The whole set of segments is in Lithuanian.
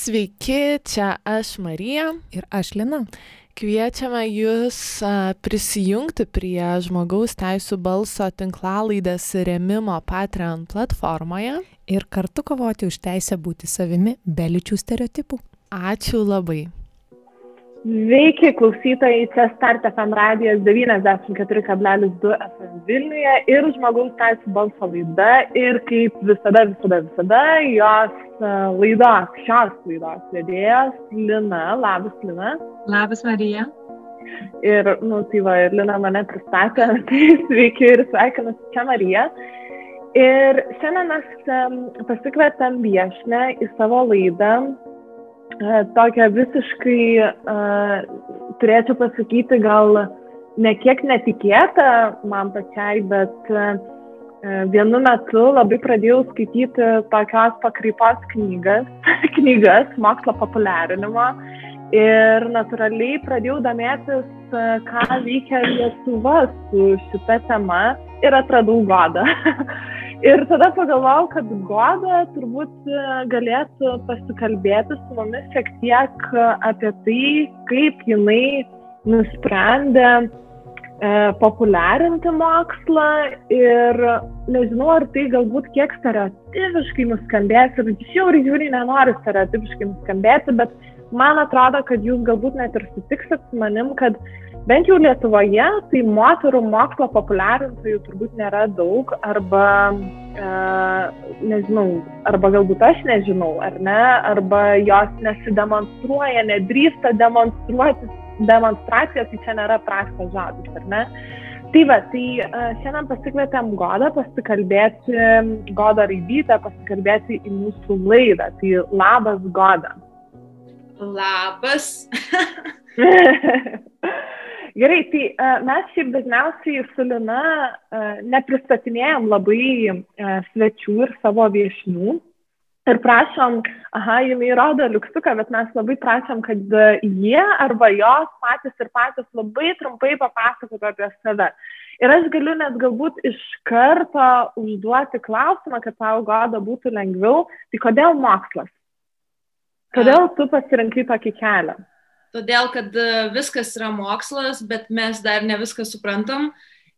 Sveiki, čia aš Marija. Ir aš Lina. Kviečiame Jūs prisijungti prie žmogaus teisų balso tinklalaidės remimo Patreon platformoje. Ir kartu kovoti už teisę būti savimi be lyčių stereotipų. Ačiū labai. Sveiki, klausytojai, čia Start FM radijas 94,2 FM Vilniuje ir žmogaus teisų balso laida. Ir kaip visada, visada, visada, jos laidos, šios laidos vedėjas Lina. Labas, Lina. Labas, Marija. Ir, nu, tai va, ir Lina mane pristatė, tai sveiki ir sveikinusi, čia Marija. Ir šiandien mes pasikvietėm viešnę į savo laidą E, tokią visiškai, uh, turėčiau pasakyti, gal ne kiek netikėtą man pačiai, bet uh, vienu metu labai pradėjau skaityti tokios pakrypos knygas, knygas mokslo populiarinimo ir natūraliai pradėjau domėtis, uh, ką veikia Lietuva su šita tema ir atradau godą. Ir tada pagalvojau, kad Goda turbūt e, galėtų pasikalbėti su mumis šiek tiek apie tai, kaip jinai nusprendė e, populiarinti mokslą ir nežinau, ar tai galbūt kiek stereotipiškai nuskambės ir žiauriai, žiauriai nenoriu stereotipiškai nuskambėti, bet man atrodo, kad jūs galbūt net ir sutiksit su manim, kad bent jau Lietuvoje, tai moterų mokslo populiarintojų turbūt nėra daug, arba, e, nežinau, arba galbūt aš nežinau, ar ne, arba jos nesidemonstruoja, nedrįsta demonstruoti demonstracija, tai čia nėra prastas žodis, ar ne? Tai va, tai uh, šiandien pasikvietėm Godą pasikalbėti, Godą Raibytę pasikalbėti į mūsų laidą. Tai labas Goda. Labas. Gerai, tai uh, mes šiaip dažniausiai su Lina uh, nepristatinėjom labai svečių ir savo viešnių. Ir prašom, aha, jinai rodo liuksuką, bet mes labai prašom, kad jie arba jos patys ir patys labai trumpai papasakotų apie save. Ir aš galiu net galbūt iš karto užduoti klausimą, kad tau goda būtų lengviau. Tai kodėl mokslas? Kodėl tu pasirinkai tokį kelią? todėl kad e, viskas yra mokslas, bet mes dar ne viską suprantam.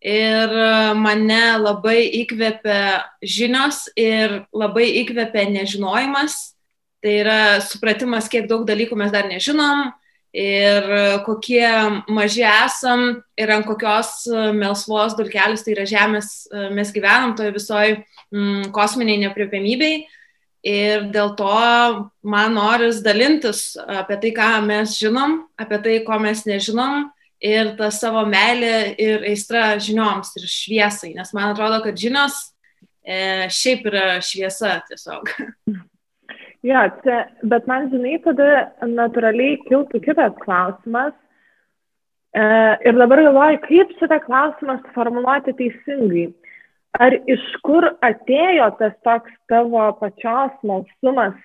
Ir e, mane labai įkvepia žinios ir labai įkvepia nežinojimas. Tai yra supratimas, kiek daug dalykų mes dar nežinom ir e, kokie maži esam ir ant kokios melsvos dulkelės, tai yra žemės, mes gyvenam toje visoje mm, kosminiai nepriepėmybei. Ir dėl to man noris dalintis apie tai, ką mes žinom, apie tai, ko mes nežinom ir tą savo meilę ir aistrą žinioms ir šviesai. Nes man atrodo, kad žinios e, šiaip yra šviesa tiesiog. Ja, čia, bet man žinai, tada natūraliai kiltų kitas klausimas. E, ir dabar galvoju, kaip šitą klausimą suformuoluoti teisingai ar iš kur atėjo tas toks tavo pačios smalsumas,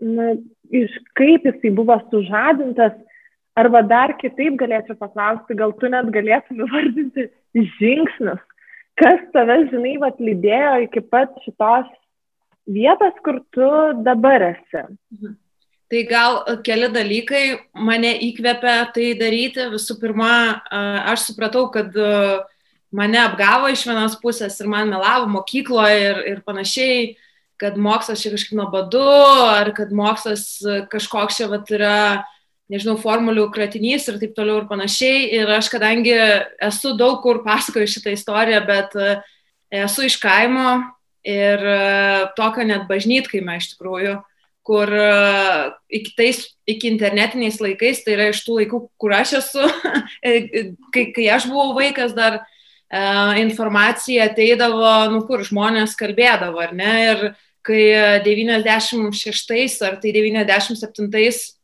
na, iš kaip jisai buvo sužadintas, arba dar kitaip galėčiau paklausti, gal tu net galėtum įvardinti žingsnius, kas tave, žinai, vat lydėjo iki pat šitos vietos, kur tu dabar esi. Mhm. Tai gal keli dalykai mane įkvepia tai daryti. Visų pirma, aš supratau, kad uh, mane apgavo iš vienos pusės ir man melavo mokykloje ir, ir panašiai, kad mokslas čia kažkaip nuobodu, ar kad mokslas kažkoks čia vat, yra, nežinau, formulių kratinys ir taip toliau ir panašiai. Ir aš, kadangi esu daug kur pasakoju šitą istoriją, bet e, esu iš kaimo ir e, tokio net bažnytkaime iš tikrųjų kur e, iki, tais, iki internetiniais laikais, tai yra iš tų laikų, kur aš esu, kai, kai aš buvau vaikas dar, informacija ateidavo, nu kur žmonės kalbėdavo, ar ne? Ir kai 96 ar tai 97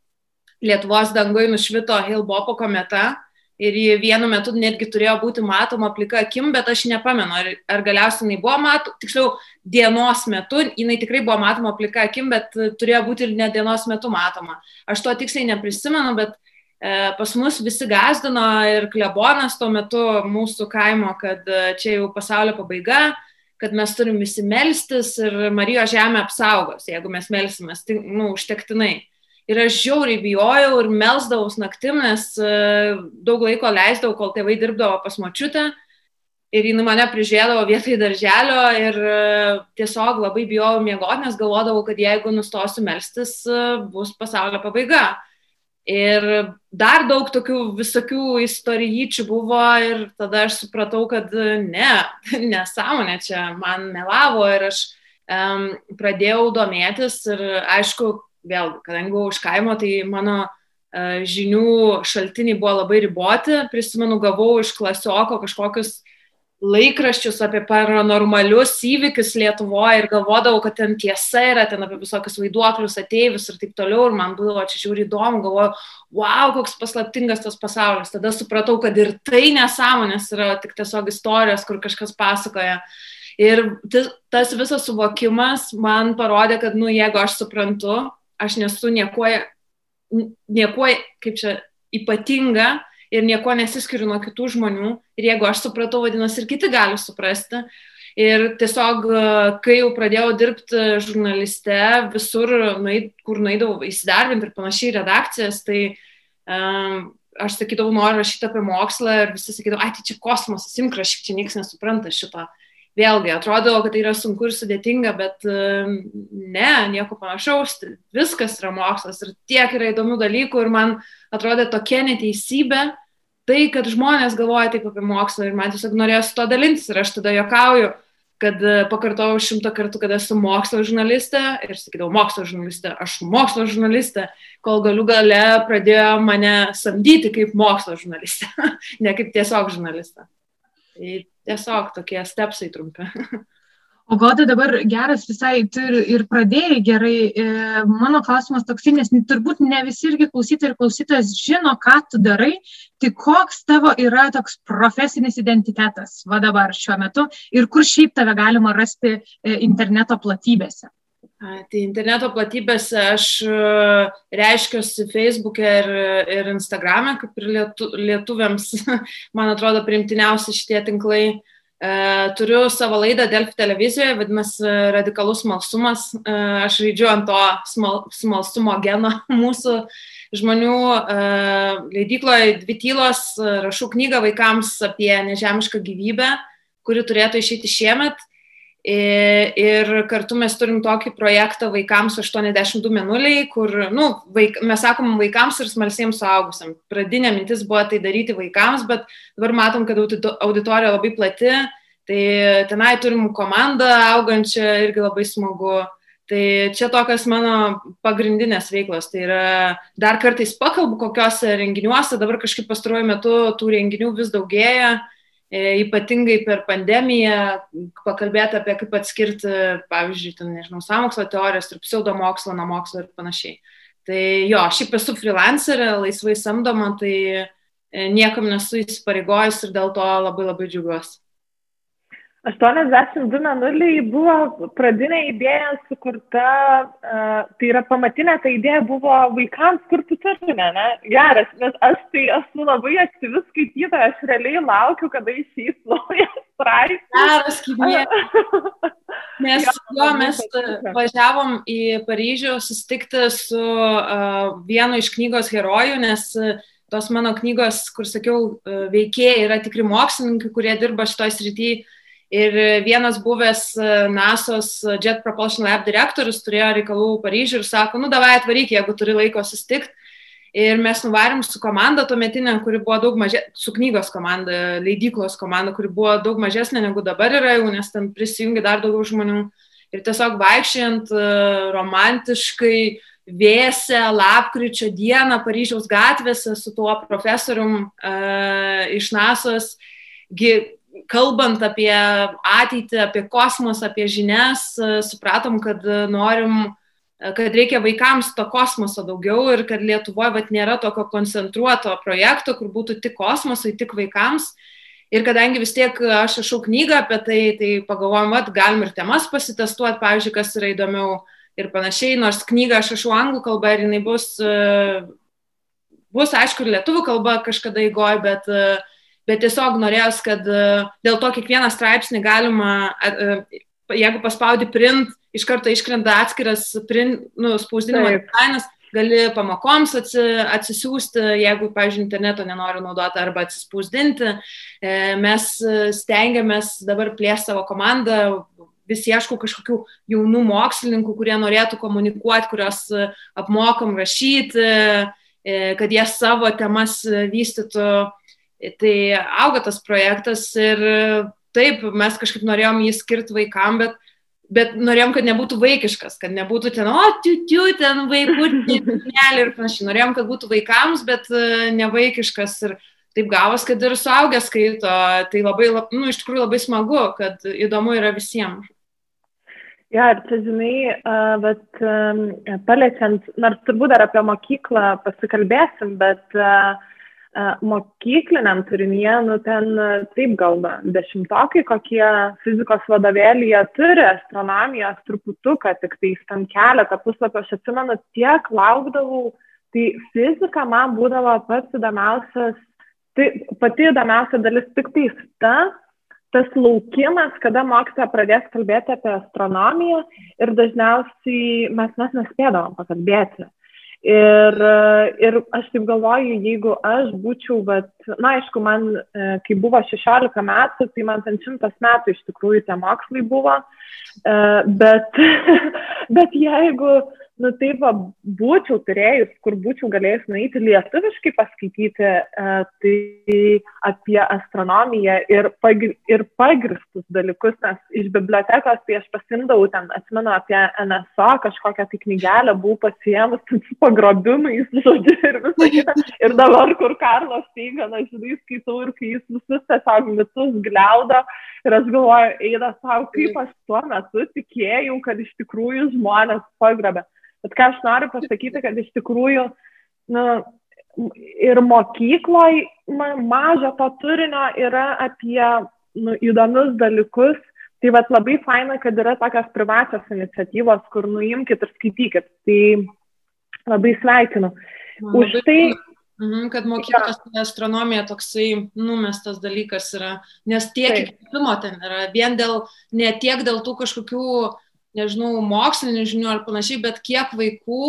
Lietuvos dangui nušvito Hilbopo kometa ir ji vienu metu netgi turėjo būti matoma plika akim, bet aš nepamenu, ar, ar galiausiai jinai buvo matoma, tiksliau, dienos metu, jinai tikrai buvo matoma plika akim, bet turėjo būti ir ne dienos metu matoma. Aš to tiksliai neprisimenu, bet E, pas mus visi gazdino ir klebonas tuo metu mūsų kaimo, kad e, čia jau pasaulio pabaiga, kad mes turim visi melstis ir Marijos žemė apsaugos, jeigu mes melsimės, tai, nu, užtektinai. Ir aš žiauriai bijojau ir melsdavaus naktim, nes daug laiko leisdavau, kol tėvai dirbdavo pas močiutę ir jinai mane prižiūrėdavo vietoj darželio ir e, tiesiog labai bijojau miegoti, nes galvodavau, kad jeigu nustosiu melstis, e, bus pasaulio pabaiga. Ir dar daug tokių visokių istorijyčių buvo ir tada aš supratau, kad e, ne, nesąmonė čia man melavo ir aš um, pradėjau domėtis ir aišku, vėl, kadangi buvau iš kaimo, tai mano uh, žinių šaltiniai buvo labai riboti. Prisimenu, gavau iš klasioko kažkokius laikraščius apie paranormalius įvykius Lietuvoje ir galvodavau, kad ten tiesa yra, ten apie visokius vaiduoklius, ateivius ir taip toliau. Ir man buvo čia žiūri įdomu, galvoju, wow, koks paslaptingas tas pasaulis. Tada supratau, kad ir tai nesąmonės yra tik tiesiog istorijos, kur kažkas pasakoja. Ir tas visas suvokimas man parodė, kad, nu, jeigu aš suprantu, aš nesu niekuo, niekuo kaip čia, ypatinga, ir nieko nesiskiriu nuo kitų žmonių. Ir jeigu aš supratau, vadinasi, ir kiti gali suprasti. Ir tiesiog, e, kai jau pradėjau dirbti žurnaliste, visur, kur nueidavau įsidarbinti ir panašiai redakcijas, tai um, aš sakydavau, noriu rašyti apie mokslą ir visi sakydavo, ai, tai čia kosmosas, imk rašyk, čia niekas nesupranta šito. Vėlgi, atrodo, kad tai yra sunku ir sudėtinga, bet ne, nieko panašaus, viskas yra mokslas ir tiek yra įdomių dalykų ir man atrodė tokia neteisybė, tai, kad žmonės galvoja taip apie mokslą ir man tiesiog norėjo su to dalintis ir aš tada jokauju, kad e, pakartojau šimtą kartų, kad esu mokslo žurnalistė ir sakydavau mokslo žurnalistė, aš mokslo žurnalistė, kol galių gale pradėjo mane samdyti kaip mokslo žurnalistė, ne kaip tiesiog žurnalistė. Tai tiesiog tokie stepsai trumpi. O Goda dabar geras visai turi ir pradėjai gerai. E, mano klausimas toks, nes turbūt ne visi irgi klausytojai ir klausytojas žino, ką tu darai, tai koks tavo yra toks profesinis identitetas va dabar šiuo metu ir kur šiaip tave galima rasti e, interneto platybėse. Tai interneto platybėse aš e, reiškiuosi Facebook'e ir, ir Instagram'e, kaip ir lietu, lietuviams, man atrodo, primtiniausi šitie tinklai. E, turiu savo laidą Delfi televizijoje, vadinasi Radikalus smalsumas. E, aš žaidžiu ant to smal, smalsumo geno mūsų žmonių. E, leidykloje Dvi tylos rašau knygą vaikams apie nežemišką gyvybę, kuri turėtų išeiti šiemet. Ir kartu mes turim tokį projektą vaikams 82 minuliai, kur, nu, vaik, mes sakom vaikams ir smalsiems suaugusiam. Pradinė mintis buvo tai daryti vaikams, bet dabar matom, kad auditorija labai plati, tai tenai turim komandą augančią irgi labai smagu. Tai čia tokios mano pagrindinės veiklos. Tai yra dar kartais pakalbu kokiuose renginiuose, dabar kažkaip pastaruoju metu tų renginių vis daugėja ypatingai per pandemiją, pakalbėti apie kaip atskirti, pavyzdžiui, ten, nežinau, samokslo teorijos ir pseudomokslo nuo mokslo ir panašiai. Tai jo, šiaip esu freelancerė, laisvai samdoma, tai e, niekam nesu įsipareigojus ir dėl to labai labai džiugiuosi. 82 menuliai buvo pradinė idėja sukurta, uh, tai yra pamatinė ta idėja buvo vaikams kurti turinę, ne? Geras, nes aš tai esu labai aktyvis skaitytoja, aš realiai laukiu, kada išeis naujas straipsnis. Geras, kaip Nes jo, mes važiavom į Paryžių susitikti su uh, vienu iš knygos herojų, nes uh, tos mano knygos, kur sakiau, veikėjai yra tikri mokslininkai, kurie dirba šitoj srityje Ir vienas buvęs e, NASO's Jet Propulsion Lab direktorius turėjo reikalų Paryžiui ir sako, nu davai atvaryk, jeigu turi laiko sustikti. Ir mes nuvarėm su komanda tuometinė, kuri buvo daug mažesnė, su knygos komanda, leidyklos komanda, kuri buvo daug mažesnė negu dabar yra jau, nes ten prisijungi dar daugiau žmonių. Ir tiesiog vaikščiant e, romantiškai, vėsę lapkričio dieną Paryžiaus gatvėse su tuo profesorium uh, iš NASO's, kalbant apie ateitį, apie kosmosą, apie žinias, supratom, kad norim, kad reikia vaikams to kosmoso daugiau ir kad Lietuvoje vat, nėra tokio koncentruoto projekto, kur būtų tik kosmosui, tik vaikams. Ir kadangi vis tiek aš rašau knygą apie tai, tai pagalvojom, kad galim ir temas pasitestuoti, pavyzdžiui, kas yra įdomiau ir panašiai, nors knygą aš rašau anglų kalbą ir jinai bus, bus aišku, ir lietuvių kalba kažkada įgoj, bet uh, bet tiesiog norėjos, kad e, dėl to kiekvieną straipsnį galima, e, jeigu paspaudi print, iš karto iškrenta atskiras print, nu, spausdinimo dizainas, gali pamokoms atsi, atsisiųsti, jeigu, pavyzdžiui, interneto nenori naudoti arba atsispausdinti. Mes stengiamės dabar plėsti savo komandą, vis ieškau kažkokių jaunų mokslininkų, kurie norėtų komunikuoti, kurios e, apmokam rašyti, e, kad jie savo temas vystytų. Tai auga tas projektas ir taip, mes kažkaip norėjom jį skirti vaikam, bet, bet norėjom, kad nebūtų vaikiškas, kad nebūtų ten, o, tiu, tiu, ten vaikų, ir panašiai. Norėjom, kad būtų vaikams, bet e, ne vaikiškas. Ir taip gavos, kad ir suaugę skaito. Tai labai, nu, iš tikrųjų labai smagu, kad įdomu yra visiems. Ja, ir čia, žinai, bet um, paliečiant, nors turbūt dar apie mokyklą pasikalbėsim, bet uh, mokykliniam turinyje, nu ten taip galba, dešimtokai kokie fizikos vadovėlyje turi astronomijos truputuką, tik tai ten keletą puslapio, aš atsimenu, tiek laukdavau, tai fizika man būdavo pats įdomiausias, tai pati įdomiausia dalis tik tais ta, tas laukimas, kada mokytoja pradės kalbėti apie astronomiją ir dažniausiai mes mes nespėdavom pakalbėti. Ir, ir aš taip galvoju, jeigu aš būčiau, bet, na, aišku, man, e, kai buvo 16 metų, tai man ten šimtas metų iš tikrųjų tie mokslai buvo, e, bet, bet jeigu, nu taip va, būčiau turėjus, kur būčiau galėjus nueiti lietuviškai paskaityti, e, tai apie astronomiją ir, pagri, ir pagristus dalykus, nes iš bibliotekos tai aš pasimdavau ten, atsimenu, apie NSO kažkokią tai knygelę, buvau pasiemus su pagrobimais, žodžiu, ir visą kitą. Ir dabar, kur Karlos Teiganas, žinai, skaitau ir kai jis visus tiesiog mitus gliaudo. Ir aš galvoju, eina savo, kaip aš tuo metu tikėjau, kad iš tikrųjų žmonės pagrobė. Bet ką aš noriu pasakyti, kad iš tikrųjų nu, ir mokykloje mažo to turinio yra apie nu, įdomius dalykus. Tai vad labai faina, kad yra tokios privačios iniciatyvos, kur nuimkit ir skaitykit. Tai labai sveikinu. Už tai. Mhm, kad mokyklos ja. astronomija toksai numestas dalykas yra, nes tiek įkvėpimo ten yra, vien dėl, ne tiek dėl tų kažkokių nežinau, mokslinių žinių ar panašiai, bet kiek vaikų,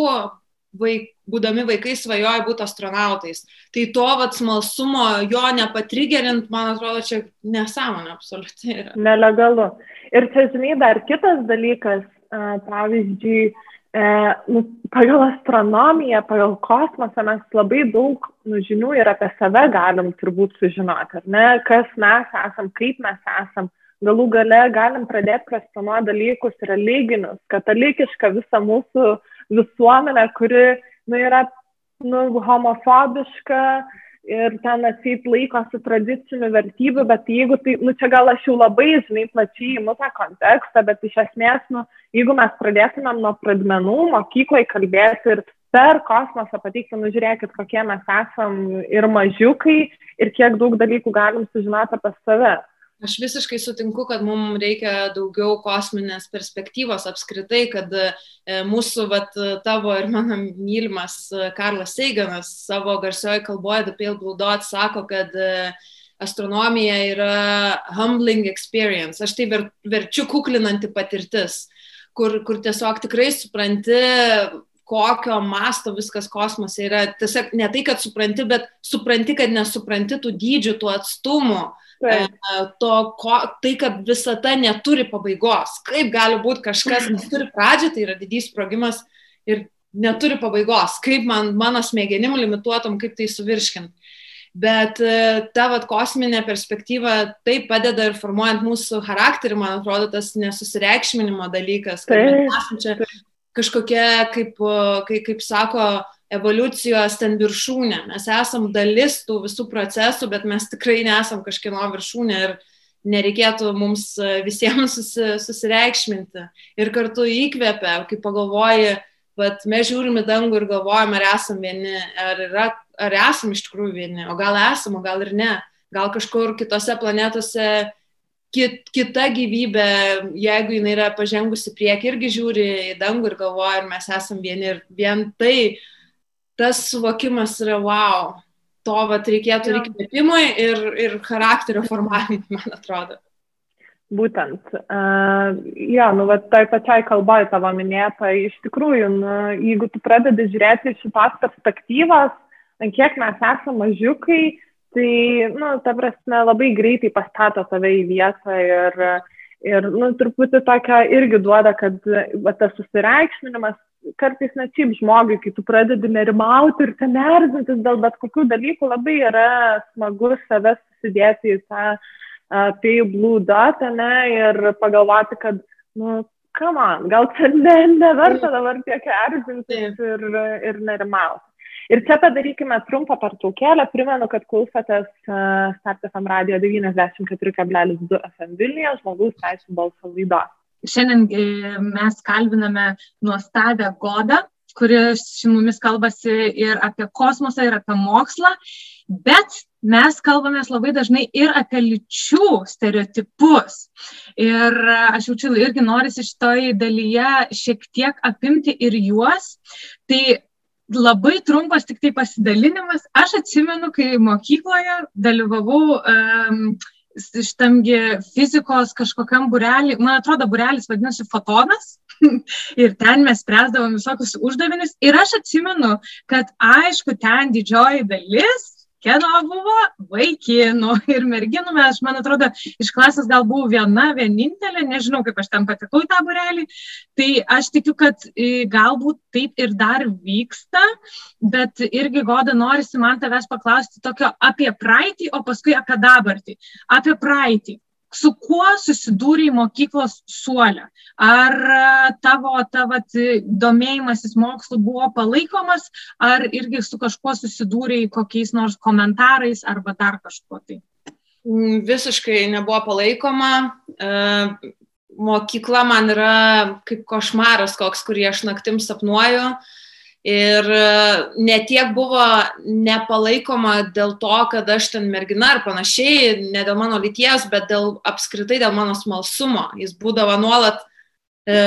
vaik, būdami vaikai, svajoja būti astronautais. Tai to vat smalsumo, jo nepatrigerint, man atrodo, čia nesąmonė absoliučiai yra. Nelegalu. Ir čia, žinai, dar kitas dalykas, pavyzdžiui, e, nu, pagal astronomiją, pagal kosmosą mes labai daug nu, žinių ir apie save galim turbūt sužinoti, ar ne, kas mes esam, kaip mes esam. Galų gale galim pradėti kvestionuoti dalykus religinius, katalikišką visą mūsų visuomenę, kuri nu, yra nu, homofobiška ir ten atseit laikosi tradicinių vertybių, bet jeigu tai, nu čia gal aš jau labai, žinai, plačiai įimu tą kontekstą, bet iš esmės, nu, jeigu mes pradėtumėm nuo pradmenų mokykloje kalbėti ir per kosmosą pateikti, nu žiūrėkit, kokie mes esam ir mažiukai ir kiek daug dalykų galim sužinoti apie save. Aš visiškai sutinku, kad mums reikia daugiau kosminės perspektyvos apskritai, kad e, mūsų, vat, tavo ir mano mylimas e, Karlas Seiganas savo garsioje kalboje The Pale Blue Dot sako, kad e, astronomija yra humbling experience. Aš tai ver, verčiu kuklinanti patirtis, kur, kur tiesiog tikrai supranti, kokio masto viskas kosmose yra. Tiesiog ne tai, kad supranti, bet supranti, kad nesupranti tų dydžių, tų atstumų Taip. E, to, ko, tai, kad visata neturi pabaigos. Kaip gali būti kažkas, neturi pradžią, tai yra didys sprogimas ir neturi pabaigos. Kaip man, mano smegenim limituotam, kaip tai suvirškint. Bet e, ta vat, kosminė perspektyva taip padeda ir formuojant mūsų charakterį, man atrodo, tas nesusireikšminimo dalykas, kad mes esame čia kažkokie, kaip, kaip, kaip sako, evoliucijos ten viršūnė. Mes esam dalis tų visų procesų, bet mes tikrai nesam kažkieno viršūnė ir nereikėtų mums e, visiems susi, susireikšminti. Ir kartu įkvėpia, kai pagalvoji, bet mes žiūrim į dangų ir galvojam, ar esam vieni, ar, yra, ar esam iš tikrųjų vieni, o gal esam, o gal ir ne. Gal kažkur kitose planetose kit, kita gyvybė, jeigu jinai yra pažengusi prieki, irgi žiūri į dangų ir galvoja, ar mes esam vieni. Ir vien tai tas suvokimas yra wow. To vat reikėtų ir įkvėpimui ir, ir charakterio formavimui, man atrodo. Būtent, uh, ja, nu, va, tai pačiai kalbai tavo minėta, iš tikrųjų, nu, jeigu tu pradedi žiūrėti iš šitos perspektyvos, kiek mes esame mažiukai, tai, nu, ta prasme, labai greitai pastato save į vietą ir, ir nu, truputį tokia irgi duoda, kad va, tas susireikšminimas kartais net šiaip žmogui, kai tu pradedi nerimauti ir ten erzintis dėl bet kokių dalykų, labai yra smagu save susidėti į tą apie Blue Dot, ne, ir pagalvoti, kad, nu, come on, gal čia ne, neverta dabar tiek erzintis ir, ir nerimauti. Ir čia padarykime trumpą pertraukėlę. Primenu, kad klausotės uh, Start FM radio 94,2 FM Vilniuje žmogaus teisų balso laidos. Šiandien e, mes kalbiname nuostabę Godą, kuri su mumis kalbasi ir apie kosmosą, ir apie mokslą, bet mes kalbamės labai dažnai ir apie lyčių stereotipus. Ir aš jaučiu, irgi norisi šitoj dalyje šiek tiek apimti ir juos. Tai labai trumpas tik tai pasidalinimas. Aš atsimenu, kai mokykloje dalyvavau um, šitamgi fizikos kažkokiam burelį, man atrodo, burelis vadinasi fotonas. ir ten mes spręsdavom visokius uždavinius. Ir aš atsimenu, kad aišku, ten didžioji dalis kieno buvo vaikinų ir merginų, aš man atrodo, iš klasės gal buvau viena, vienintelė, nežinau, kaip aš ten patekau į tą burelį, tai aš tikiu, kad e, galbūt taip ir dar vyksta, bet irgi goda norisi man tavęs paklausti tokio apie praeitį, o paskui apie dabartį. Apie praeitį su kuo susidūrė mokyklos suolė? Ar e, tavo ta, vat, domėjimasis mokslu buvo palaikomas, ar irgi su kažkuo susidūrė kokiais nors komentarais arba dar kažkuo tai? Mm, visiškai nebuvo palaikoma. E, mokykla man yra kaip košmaras koks, kurį aš naktim sapnuoju. Ir e, netiek buvo nepalaikoma dėl to, kad aš ten mergina ar panašiai, ne dėl mano lyties, bet dėl apskritai dėl mano smalsumo. Jis būdavo nuolat e,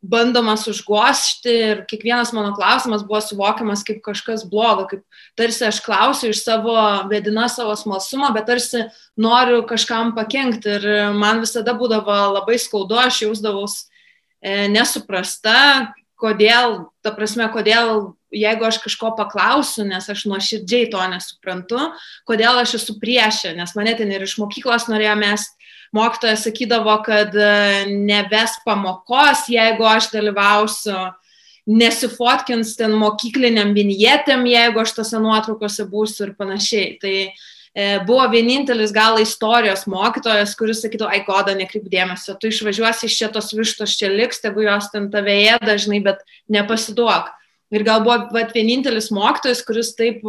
bandomas užgošti ir kiekvienas mano klausimas buvo suvokiamas kaip kažkas blogo, kaip tarsi aš klausiu iš savo vedina savo smalsumo, bet tarsi noriu kažkam pakengti ir man visada būdavo labai skaudu, aš jausdavaus e, nesuprasta, kodėl, ta prasme, kodėl, jeigu aš kažko paklausiu, nes aš nuoširdžiai to nesuprantu, kodėl aš esu priešė, nes mane ten ir iš mokyklos norėjo mes, mokytoja sakydavo, kad e, neves pamokos, jeigu aš dalyvausiu, nesifotkins ten mokykliniam vinjetėm, jeigu aš tose nuotraukose būsiu ir panašiai. Tai E, buvo vienintelis gal istorijos mokytojas, kuris sakytų, ai goda, nekreip dėmesio, tu išvažiuosi iš čia tos vištos čia liks, tegu jos ten tave ėda dažnai, bet nepasiduok. Ir gal buvo vat, vienintelis mokytojas, kuris taip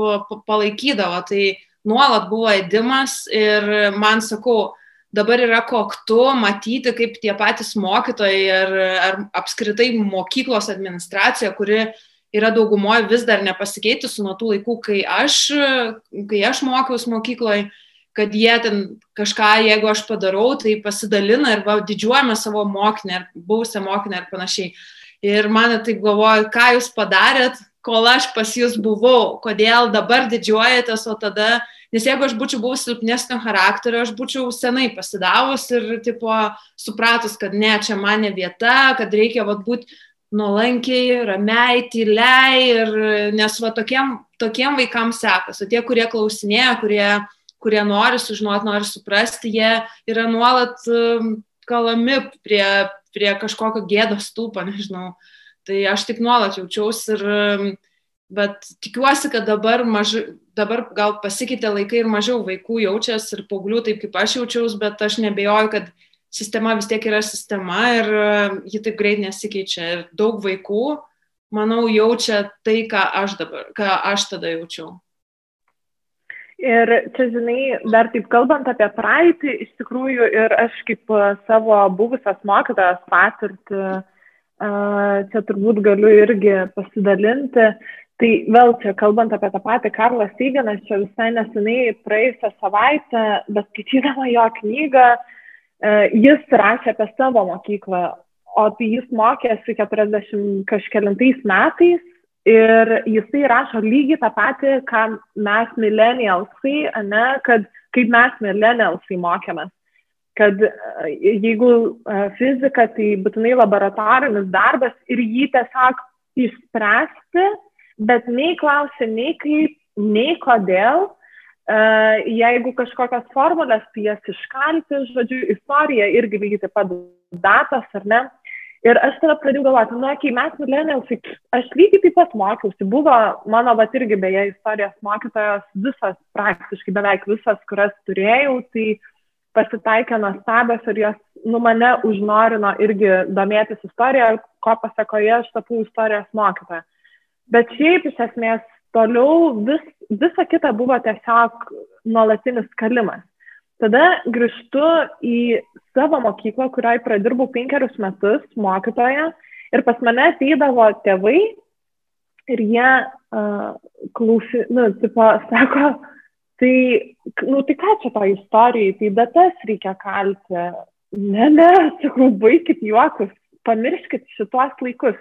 palaikydavo, tai nuolat buvo įdimas ir man sakau, dabar yra koktu matyti, kaip tie patys mokytojai ar, ar apskritai mokyklos administracija, kuri yra daugumoje vis dar nepasikeitusi nuo tų laikų, kai aš, kai aš mokiausi mokykloje, kad jie ten kažką, jeigu aš padarau, tai pasidalina ir va, didžiuojame savo mokinę, buvusią mokinę ir panašiai. Ir man taip galvoju, ką jūs padarėt, kol aš pas jūs buvau, kodėl dabar didžiuojatės, o tada, nes jeigu aš būčiau buvus silpnesnio charakterio, aš būčiau senai pasidavus ir, tipo, supratus, kad ne, čia mane vieta, kad reikia, vad, būti nuolankiai, ramiai, tyliai ir nes va tokiem, tokiem vaikams sekasi. Tie, kurie klausinėja, kurie, kurie nori sužinoti, nori suprasti, jie yra nuolat um, kalami prie, prie kažkokio gėdos stūpo, nežinau. Tai aš tik nuolat jaučiausi ir, um, bet tikiuosi, kad dabar, mažai, dabar gal pasikeitė laikai ir mažiau vaikų jaučiasi ir paauglių taip kaip aš jaučiausi, bet aš nebejoju, kad sistema vis tiek yra sistema ir e, ji taip greit nesikeičia. Ir daug vaikų, manau, jaučia tai, ką aš dabar, ką aš tada jaučiau. Ir čia, žinai, dar taip kalbant apie praeitį, iš tikrųjų ir aš kaip e, savo buvusios mokytojas patirtį, e, čia turbūt galiu irgi pasidalinti. Tai vėl čia kalbant apie tą patį Karlą Seigeną, čia visai nesenai praėjusią savaitę, bet skaitydama jo knygą, uh, jis rašė apie savo mokyklą, o tai jis mokėsi 40 kažkėlintais metais ir jisai rašo lygiai tą patį, ką mes millennialsai, ne, kad kaip mes millennialsai mokėmės. Kad jeigu fizika, tai būtinai laboratorinis darbas ir jį tiesiog išspręsti, bet nei klausia, nei kaip, nei kodėl, jeigu kažkokias formulės, tai jas iškalti, žodžiu, istorija irgi lygiai taip pat datos, ar ne. Ir aš tada pradėjau galvoti, nu, kai mes millennialsai, aš lygiai taip pat mokiausi, buvo mano, va, irgi beje, istorijos mokytojos, visas, praktiškai beveik visas, kurias turėjau, tai pasitaikė nuostabios ir jos, nu, mane užnorino irgi domėtis istoriją, ko pasakoje aš tapau istorijos mokytoja. Bet šiaip iš esmės toliau vis, visa kita buvo tiesiog nuolatinis kalimas. Tada grįžtu į savo mokyklą, kurioje pradirbau penkerius metus mokytoje ir pas mane ateidavo tėvai ir jie uh, klausy, nu, tipo, sako, tai, nu, tai ką čia to istorijai, tai datas reikia kalti. Ne, ne, sakau, baikit juokus, pamirškit šitos laikus.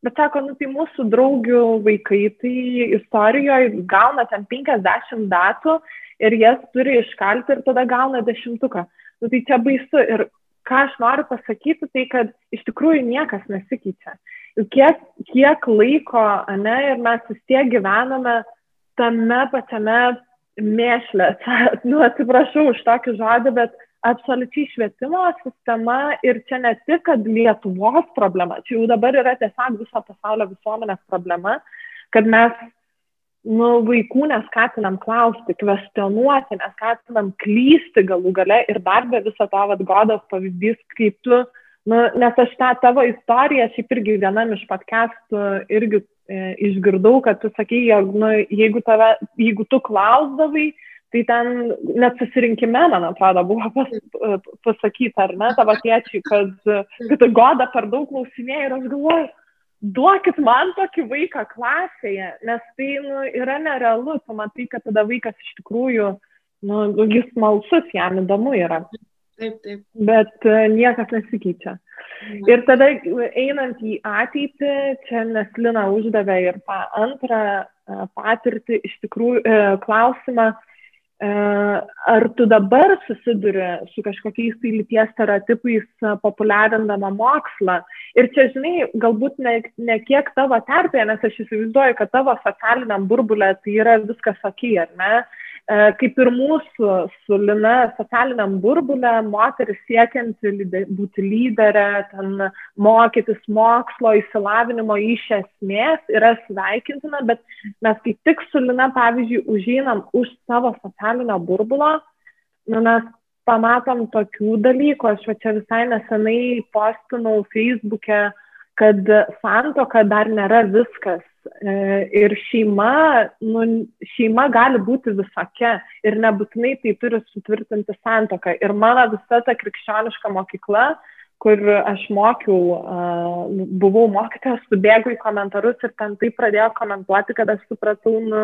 Bet sako, nu tai mūsų draugių vaikai, tai istorijoje gauna ten 50 datų ir jas turi iškalti ir tada gauna dešimtuką. Nu tai čia baisu. Ir ką aš noriu pasakyti, tai kad iš tikrųjų niekas nesikeičia. Kiek, kiek laiko, ne, ir mes vis tiek gyvename tame pačiame mėšlė. Nu, atsiprašau už tokį žodį, bet absoliučiai švietimo sistema ir čia ne tik, kad Lietuvos problema, čia jau dabar yra tiesiog viso pasaulio visuomenės problema, kad mes nu, vaikų neskatinam klausti, kvestionuoti, neskatinam klysti galų gale ir dar be viso to, vad, godas pavyzdys, kaip tu, nu, nes aš tą tavo istoriją, šiaip irgi vienam iš podcastų irgi e, išgirdau, kad tu sakai, jog, nu, jeigu, tave, jeigu tu klausdavai, Tai ten net susirinkime, man atrodo, buvo pas, pasakyta, ar ne, tavo tėčiai, kad, kad goda per daug klausinėjai ir aš galvoju, duokit man tokį vaiką klasėje, nes tai nu, yra nerealu, tu matai, kad tada vaikas iš tikrųjų, nu, jis malsus, jam įdomu yra. Taip, taip. Bet uh, niekas nesikeičia. Na. Ir tada einant į ateitį, čia Neslina uždavė ir tą antrą uh, patirtį, iš tikrųjų uh, klausimą, E, ar tu dabar susiduri su kažkokiais tai lyties stereotipais e, populiarindama mokslą? Ir čia, žinai, galbūt ne, ne kiek tavo terpėje, nes aš įsivaizduoju, kad tavo socialiniam burbulė tai yra viskas ok, ar ne? E, kaip ir mūsų su Lina socialiniam burbulė, moteris siekianti būti lyderė, ten mokytis mokslo, įsilavinimo iš esmės yra sveikintina, bet mes kaip tik su Lina, pavyzdžiui, užinam už savo socialinio burbulo, nu, mes pamatom tokių dalykų, aš va čia visai nesenai postinau Facebook'e, kad santoka dar nėra viskas. E, ir šeima, nu, šeima gali būti visokia ir nebūtinai tai turi sutvirtinti santoką. Ir mano visa ta krikščioniška mokykla, kur aš mokiau, buvau mokytojas, subėgau į komentarus ir ten tai pradėjo komentuoti, kad aš supratau, nu,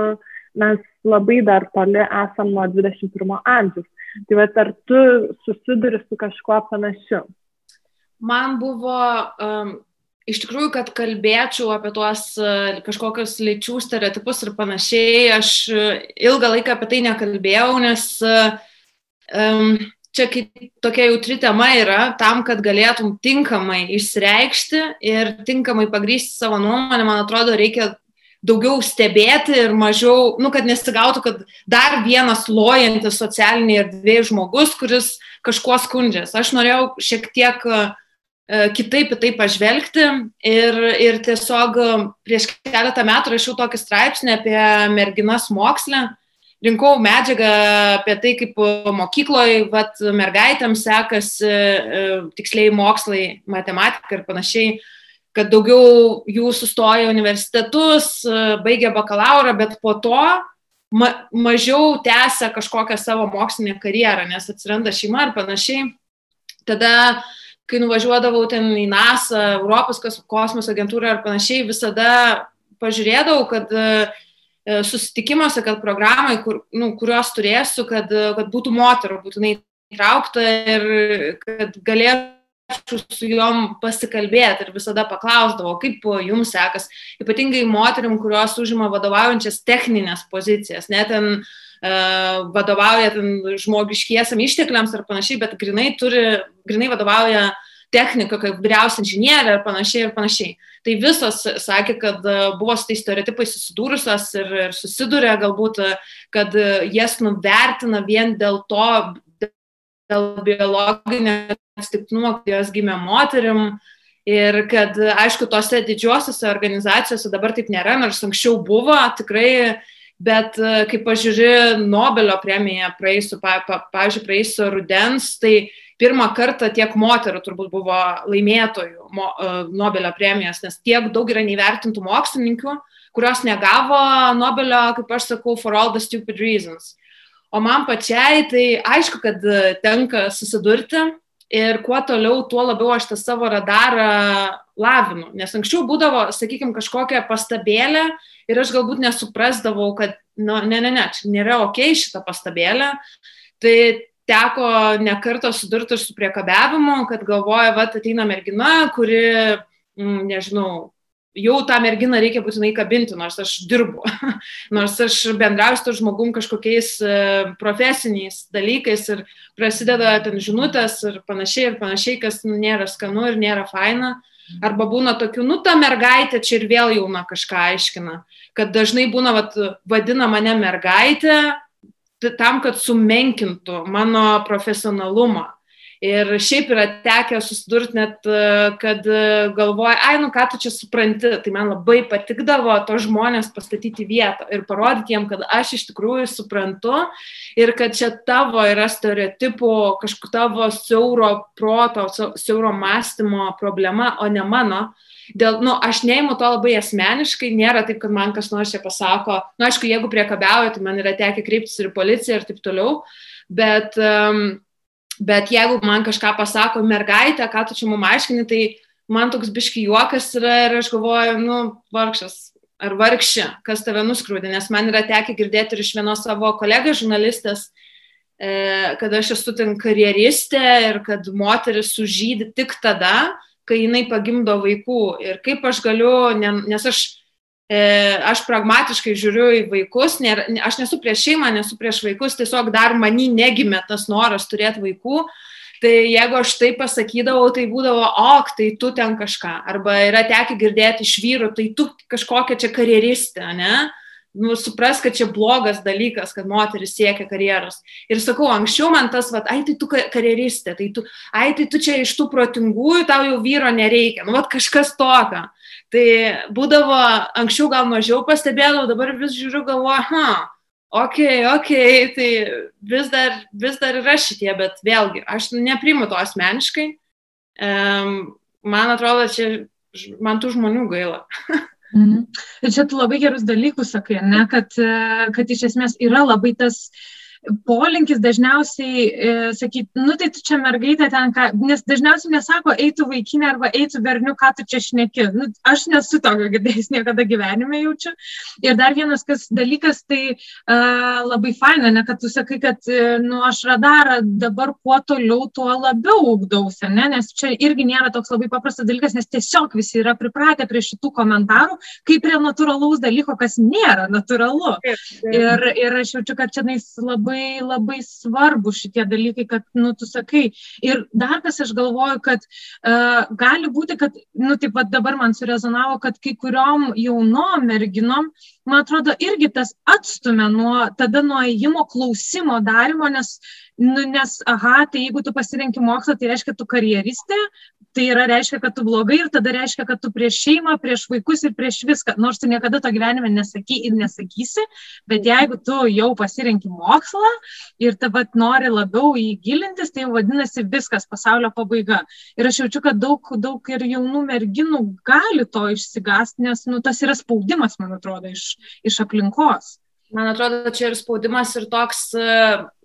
mes labai dar toli esam nuo 21 amžiaus. Tai va, ar tu susiduri su kažkuo panašiu? Man buvo um, iš tikrųjų, kad kalbėčiau apie tuos e, kažkokius lyčių stereotipus ir panašiai, aš e, ilgą laiką apie tai nekalbėjau, nes um, čia tokia jautri tema yra tam, kad galėtum tinkamai išreikšti ir tinkamai pagrysti savo nuomonę, man atrodo, reikia daugiau stebėti ir mažiau, nu, kad nesigautų, kad dar vienas lojantis socialiniai erdvėje žmogus, kuris kažkuo skundžiasi. Aš norėjau šiek tiek uh, kitaip į tai pažvelgti ir, ir tiesiog e, prieš keletą metų rašiau tokį straipsnį apie merginas mokslę, rinkau medžiagą apie tai, kaip mokykloje vat, mergaitėms sekasi e, tiksliai mokslai, matematika ir panašiai, kad daugiau jų sustoja universitetus, baigia bakalauro, bet po to ma mažiau tęsia kažkokią savo mokslinę karjerą, nes atsiranda šeima ir panašiai. Tada uh, kai nuvažiuodavau ten į NASA, Europos kosmoso agentūrą ar panašiai, visada pažiūrėdavau, kad e, susitikimuose, kad programai, kur, nu, kuriuos turėsiu, kad, kad būtų moterų būtinai įtraukta ir kad galėčiau su juom pasikalbėti ir visada paklausdavau, kaip jums sekas, ypatingai moterim, kurios užima vadovaujančias techninės pozicijas, net ten vadovauja žmogiškiesiam ištekliams ar panašiai, bet grinai, turi, grinai vadovauja technika, kaip vyriausia inžinierė ir panašiai ir panašiai. Tai visos sakė, kad buvo su tais stereotipais susidūrusios ir, ir susiduria galbūt, kad jas nuvertina vien dėl to, dėl biologinio atsitiktinumo, kad jos gimė moterim. Ir kad, aišku, tose didžiosiuose organizacijose dabar taip nėra, nors anksčiau buvo tikrai, bet kai pažiūri Nobelio premiją praeisų, pa, pa, pavyzdžiui, praeisų rudens, tai pirmą kartą tiek moterų turbūt buvo laimėtojų mo, Nobelio premijos, nes tiek daug yra neįvertintų mokslininkų, kurios negavo Nobelio, kaip aš sakau, for all the stupid reasons. O man pačiai, tai aišku, kad tenka susidurti ir kuo toliau, tuo labiau aš tą savo radarą lavinu. Nes anksčiau būdavo, sakykime, kažkokia pastabėlė ir aš galbūt nesuprasdavau, kad, nu, ne, ne, ne, nėra ok šitą pastabėlę. Tai teko nekarto sudurti su priekabiavimu, kad galvoja, va, ateina mergina, kuri, mm, nežinau, jau tą merginą reikia būtinai kabinti, nors aš dirbu, nors aš bendrauju su žmogum kažkokiais e, profesiniais dalykais ir prasideda ten žinutės ir panašiai ir panašiai, kas nu, nėra skanu ir nėra faina. Arba būna tokių, nu, ta mergaitė čia ir vėl jauna kažką aiškina, kad dažnai būna, vat, vadina mane mergaitė tam, kad sumenkintų mano profesionalumą. Ir šiaip yra tekę susidurti net, e, kad e, galvoja, ai, nu ką tu čia supranti, tai man labai patikdavo to žmonės pastatyti vietą ir parodyti jiem, kad aš iš tikrųjų suprantu ir kad čia tavo yra stereotipų, kažkokia tavo siauro proto, siauro mąstymo problema, o ne mano. Dėl, nu, aš neimu to labai asmeniškai, nėra taip, kad man kas nors čia pasako, na, nu, aišku, jeigu priekabiauju, tai man yra tekę kreiptis ir į policiją ir taip toliau, bet um, Bet jeigu man kažką pasako mergaitė, ką tu čia mum aiškini, tai man toks biški juokas yra ir aš galvoju, nu, vargšas ar vargšė, kas tave nuskrūdė, nes man yra tekę girdėti ir iš vienos savo kolegės žurnalistės, e, kad aš esu ten karjeristė ir kad moteris sužydė tik tada, kai jinai pagimdo vaikų. Ir kaip aš galiu, nes aš aš pragmatiškai žiūriu į vaikus, nėra, aš nesu prieš šeimą, nesu prieš vaikus, tiesiog dar manį negimė tas noras turėti vaikų. Tai jeigu aš tai pasakydavau, tai būdavo, ok, tai tu ten kažką. Arba yra tekę girdėti iš vyrų, tai tu kažkokia čia karjeristė, ne? Nu, supras, kad čia blogas dalykas, kad moteris siekia karjeros. Ir sakau, anksčiau man tas, va, ai, tai tu karjeristė, tai tu, ai, tai tu čia iš tų protingųjų, tau jau vyro nereikia. Nu, va, kažkas tokio. Tai būdavo, anksčiau gal mažiau pastebėdavau, dabar vis žiūriu, galvoju, ha, ok, ok, tai vis dar, vis dar yra šitie, bet vėlgi, aš neprimu to asmeniškai. Um, man atrodo, čia man tų žmonių gaila. Mhm. Ir čia tu labai gerus dalykus sakai, ne, kad, kad iš esmės yra labai tas uh, polinkis dažniausiai e, sakyti, nu tai tu čia mergaitė ten, ką, nes dažniausiai nesako, eitų vaikinė arba eitų berniu, ką tu čia šneki. Nu, aš nesu tokio girdėjęs niekada gyvenime jaučiu. Ir dar vienas kas dalykas, tai uh, labai faina, ne, kad tu sakai, kad, e, nu, aš radarą dabar kuo toliau, tuo labiau ugdausi, ne, nes čia irgi nėra toks labai paprastas dalykas, nes tiesiog visi yra pripratę prie šitų komentarų, kaip prie natūralaus dalyko, kas nėra natūralu. Ir, ir aš jaučiu, kad čia labai labai, labai svarbu šitie dalykai, kad, nu, tu sakai. Ir dar kas aš galvoju, kad uh, gali būti, kad, nu, taip pat dabar man surezonavo, kad kai kuriuom jaunom merginom, man atrodo, irgi tas atstumia nuo, tada nuo įjimo klausimo darimo, nes, nu, nes, aha, tai jeigu tu pasirenki mokslą, tai reiškia, tu karjeristė, tai yra reiškia, kad tu blogai ir tada reiškia, kad tu prieš šeimą, prieš vaikus ir prieš viską. Nors tu niekada to gyvenime nesaky ir nesakysi, bet jeigu tu jau pasirenki mokslą ir tavat nori labiau įgilintis, tai vadinasi viskas pasaulio pabaiga. Ir aš jaučiu, kad daug, daug ir jaunų merginų gali to išsigasti, nes nu, tas yra spaudimas, man atrodo, iš, iš aplinkos. Man atrodo, čia ir spaudimas ir toks,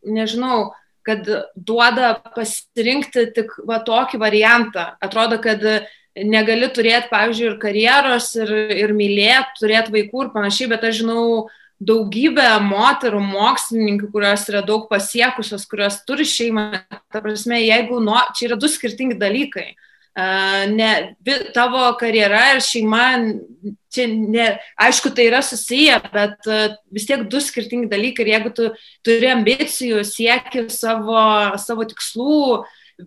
nežinau, kad duoda pasirinkti tik va tokį variantą. Atrodo, kad negali turėti, pavyzdžiui, ir karjeros, ir, ir mylėti, turėti vaikų ir panašiai, bet aš žinau daugybę moterų, mokslininkų, kurios yra daug pasiekusios, kurios turi šeimą. Ta prasme, jeigu, nu, čia yra du skirtingi dalykai. Ne, tavo karjera ir šeima, čia ne, aišku, tai yra susiję, bet vis tiek du skirtingi dalykai ir jeigu tu turi ambicijų, sieki savo, savo tikslų,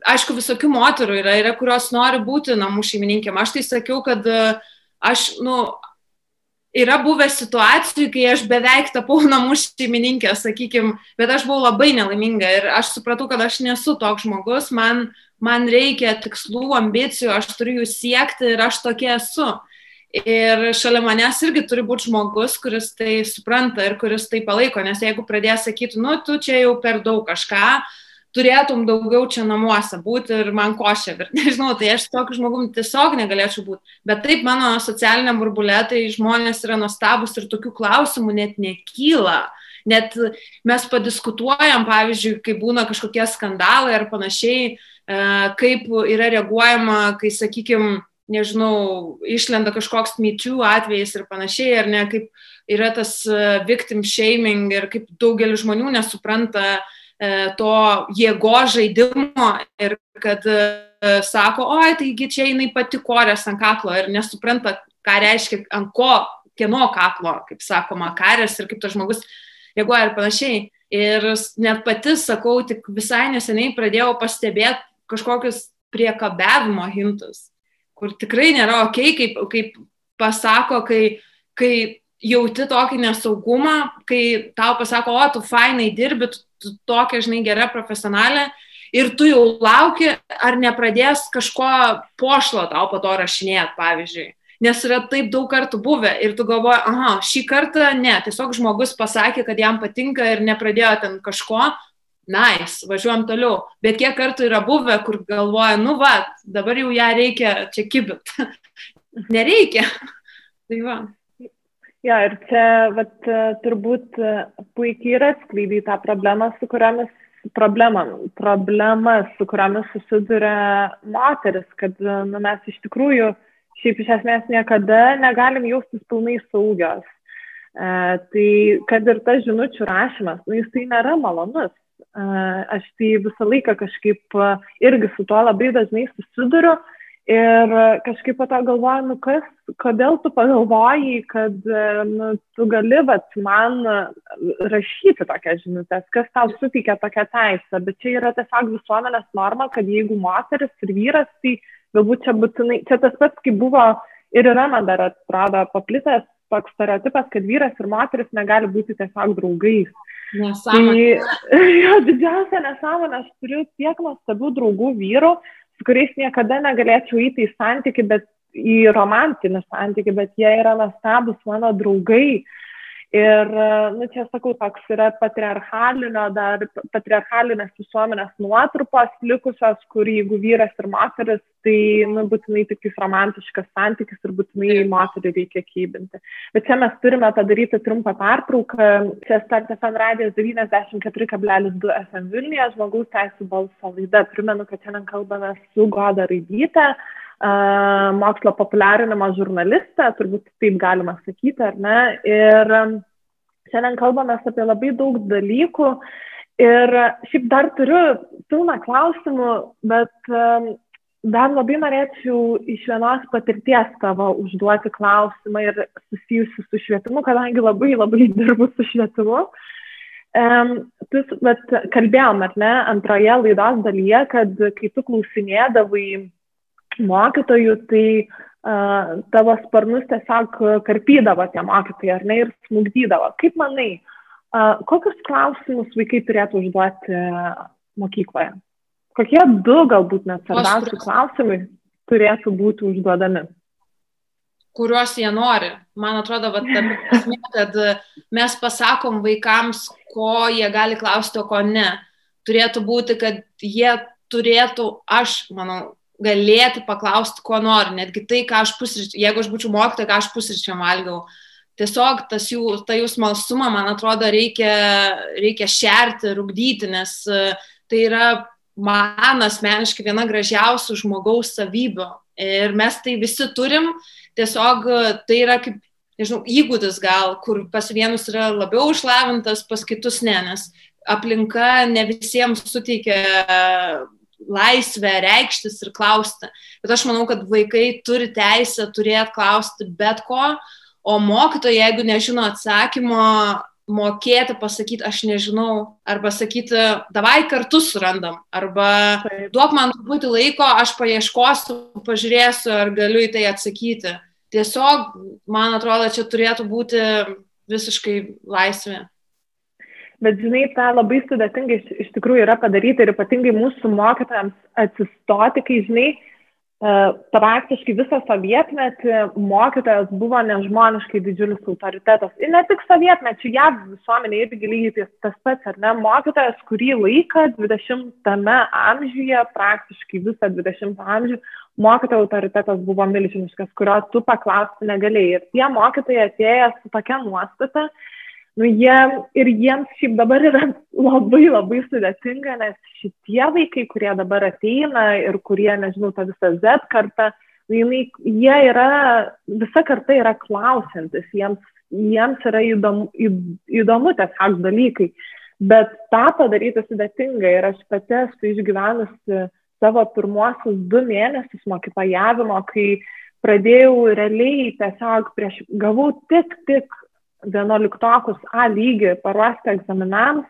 aišku, visokių moterų yra, yra, kurios nori būti namų šeimininkėm. Aš tai sakiau, kad aš, nu, yra buvę situacijų, kai aš beveik tapau namų šeimininkė, sakykime, bet aš buvau labai nelaiminga ir aš supratau, kad aš nesu toks žmogus, man, man reikia tikslų, ambicijų, aš turiu jų siekti ir aš tokia esu. Ir šalia manęs irgi turi būti žmogus, kuris tai supranta ir kuris tai palaiko, nes jeigu pradės sakyti, nu, tu čia jau per daug kažką, turėtum daugiau čia namuose būti ir man košė, ir nežinau, tai aš tokiu žmogum tiesiog negalėčiau būti. Bet taip mano socialiniam burbulė, tai žmonės yra nuostabus ir tokių klausimų net nekyla. Net mes padiskutuojam, pavyzdžiui, kai būna kažkokie skandalai ar panašiai, e, kaip yra reaguojama, kai, sakykime, nežinau, išlenda kažkoks myčių atvejais ir panašiai, ar ne, kaip yra tas e, victim shaming ir kaip daugelis žmonių nesupranta uh, to jėgo žaidimo ir kad e, sako, oi, taigi čia jinai pati korės ant kaklo ir nesupranta, ką reiškia ant ko, kieno kaklo, kaip sakoma, karės ir kaip tas žmogus reaguoja ir panašiai. Ir net pati sakau, tik visai neseniai pradėjau pastebėti kažkokius priekabiavimo hintus, kur tikrai nėra ok, kaip, kaip pasako, kai, kai jauti tokį nesaugumą, kai tau pasako, o tu fainai dirbi, tu tu tokia, žinai, gera profesionalė ir tu jau lauki, ar nepradės kažko pošlo tau po to rašinėti, pavyzdžiui. Nes yra taip daug kartų buvę ir tu galvoji, aha, šį kartą ne, tiesiog žmogus pasakė, kad jam patinka ir nepradėjo ten kažko, nice, važiuojam toliau. Bet kiek kartų yra buvę, kur galvoja, nu va, dabar jau ją reikia čia kibit. Nereikia. tai va. Jo, ir čia vat, turbūt puikiai yra atskleidai tą problemą, su kuriamis problema, problema, su kuriamis susiduria moteris, kad nu, mes iš tikrųjų šiaip iš esmės niekada negalim jaustis pilnai saugios. E, tai kad ir tas žinučių rašymas, nu, jis tai nėra malonus. E, aš tai visą laiką kažkaip irgi su tuo labai dažnai susiduriu. E, Ir kažkaip po to galvoju, nu kas, kodėl tu pagalvojai, kad nu, tu gali vat, man rašyti tokias žinutės, kas tau suteikia tokią teisę, bet čia yra tiesiog visuomenės norma, kad jeigu moteris ir vyras, tai galbūt čia būtinai, čia tas pats, kaip buvo ir yra man dar atrodo paplitęs toks stereotipas, kad vyras ir moteris negali būti tiesiog draugais. Nesąmonė. Tai jo didžiausia nesąmonė, aš turiu tiek nuostabių draugų vyrų, su kuriais niekada negalėčiau įti į santyki, bet į romantinį santyki, bet jie yra nuostabus mano draugai. Ir, nu, čia sakau, toks yra patriarchalinio, dar patriarchalinės visuomenės nuotrupos likusios, kur jeigu vyras ir moteris, tai, nu, būtinai tik romantiškas santykis ir būtinai moterį reikia kybinti. Bet čia mes turime padaryti trumpą pertrauką. Čia Start FM radijas 94,2 FM Vilniuje, žmogaus teisų balso laida. Primenu, kad šiandien kalbame su Goda Raidyte mokslo populiarinimo žurnalistė, turbūt taip galima sakyti, ar ne. Ir šiandien kalbame apie labai daug dalykų. Ir šiaip dar turiu pilną klausimų, bet dar labai norėčiau iš vienos patirties tavo užduoti klausimą ir susijusiu su švietimu, kadangi labai labai dirbu su švietimu. Um, tu, bet kalbėjom, ar ne, antroje laidos dalyje, kad kai tu klausinėdavai mokytojų, tai uh, tavo sparnus tiesiog karpydavo tie mokytojai, ar ne, ir smugdydavo. Kaip manai, uh, kokius klausimus vaikai turėtų užduoti mokykloje? Kokie du galbūt net svarbiausi klausimai turėtų būti užduodami? kuriuos jie nori. Man atrodo, va, ta, kad mes pasakom vaikams, ko jie gali klausti, o ko ne. Turėtų būti, kad jie turėtų, aš manau, galėti paklausti, ko nori, netgi tai, ką aš pusryčiam, jeigu aš būčiau mokytoja, ką aš pusryčiam valgiau. Tiesiog tas jų, ta jų smalsumą, man atrodo, reikia, reikia šerti, rūkdyti, nes e, tai yra man asmeniškai viena gražiausių žmogaus savybių. Ir mes tai visi turim, tiesiog e, tai yra kaip, nežinau, įgūdis gal, kur pas vienus yra labiau išlavintas, pas kitus ne, nes aplinka ne visiems suteikia laisvę reikštis ir klausti. Bet aš manau, kad vaikai turi teisę turėti klausti bet ko, o mokytojai, jeigu nežino atsakymo, mokėti pasakyti, aš nežinau, arba sakyti, davai kartu surandam, arba duok man truputį laiko, aš paieškosiu, pažiūrėsiu, ar galiu į tai atsakyti. Tiesiog, man atrodo, čia turėtų būti visiškai laisvė. Bet žinai, tą labai sudėtingai iš, iš tikrųjų yra padaryti ir ypatingai mūsų mokytojams atsistoti, kai žinai, praktiškai visą sovietmetį mokytojas buvo nežmoniškai didžiulis autoritetas. Ir ne tik sovietmečių, jav visuomenė irgi lygiai tas pats, ar ne? Mokytojas kurį laiką 20-ame amžiuje, praktiškai visą 20 amžių, mokytojo autoritetas buvo milžiniškas, kurio tu paklausti negalėjai. Ir tie mokytojai atėjo su tokia nuostata, nu, jie, ir jiems šiaip dabar yra labai labai sudėtinga, nes šitie vaikai, kurie dabar ateina ir kurie, nežinau, ta visa Z karta, nu, jinai, jie yra, visa karta yra klausantis, jiems, jiems yra įdomu, įdomu tiesiog dalykai. Bet tą padaryti sudėtinga ir aš pati esu išgyvenusi savo pirmuosius du mėnesius mokytojavimo, kai pradėjau realiai tiesiog prieš, gavau tik, tik vienuoliktokus A lygį paruošti egzaminams.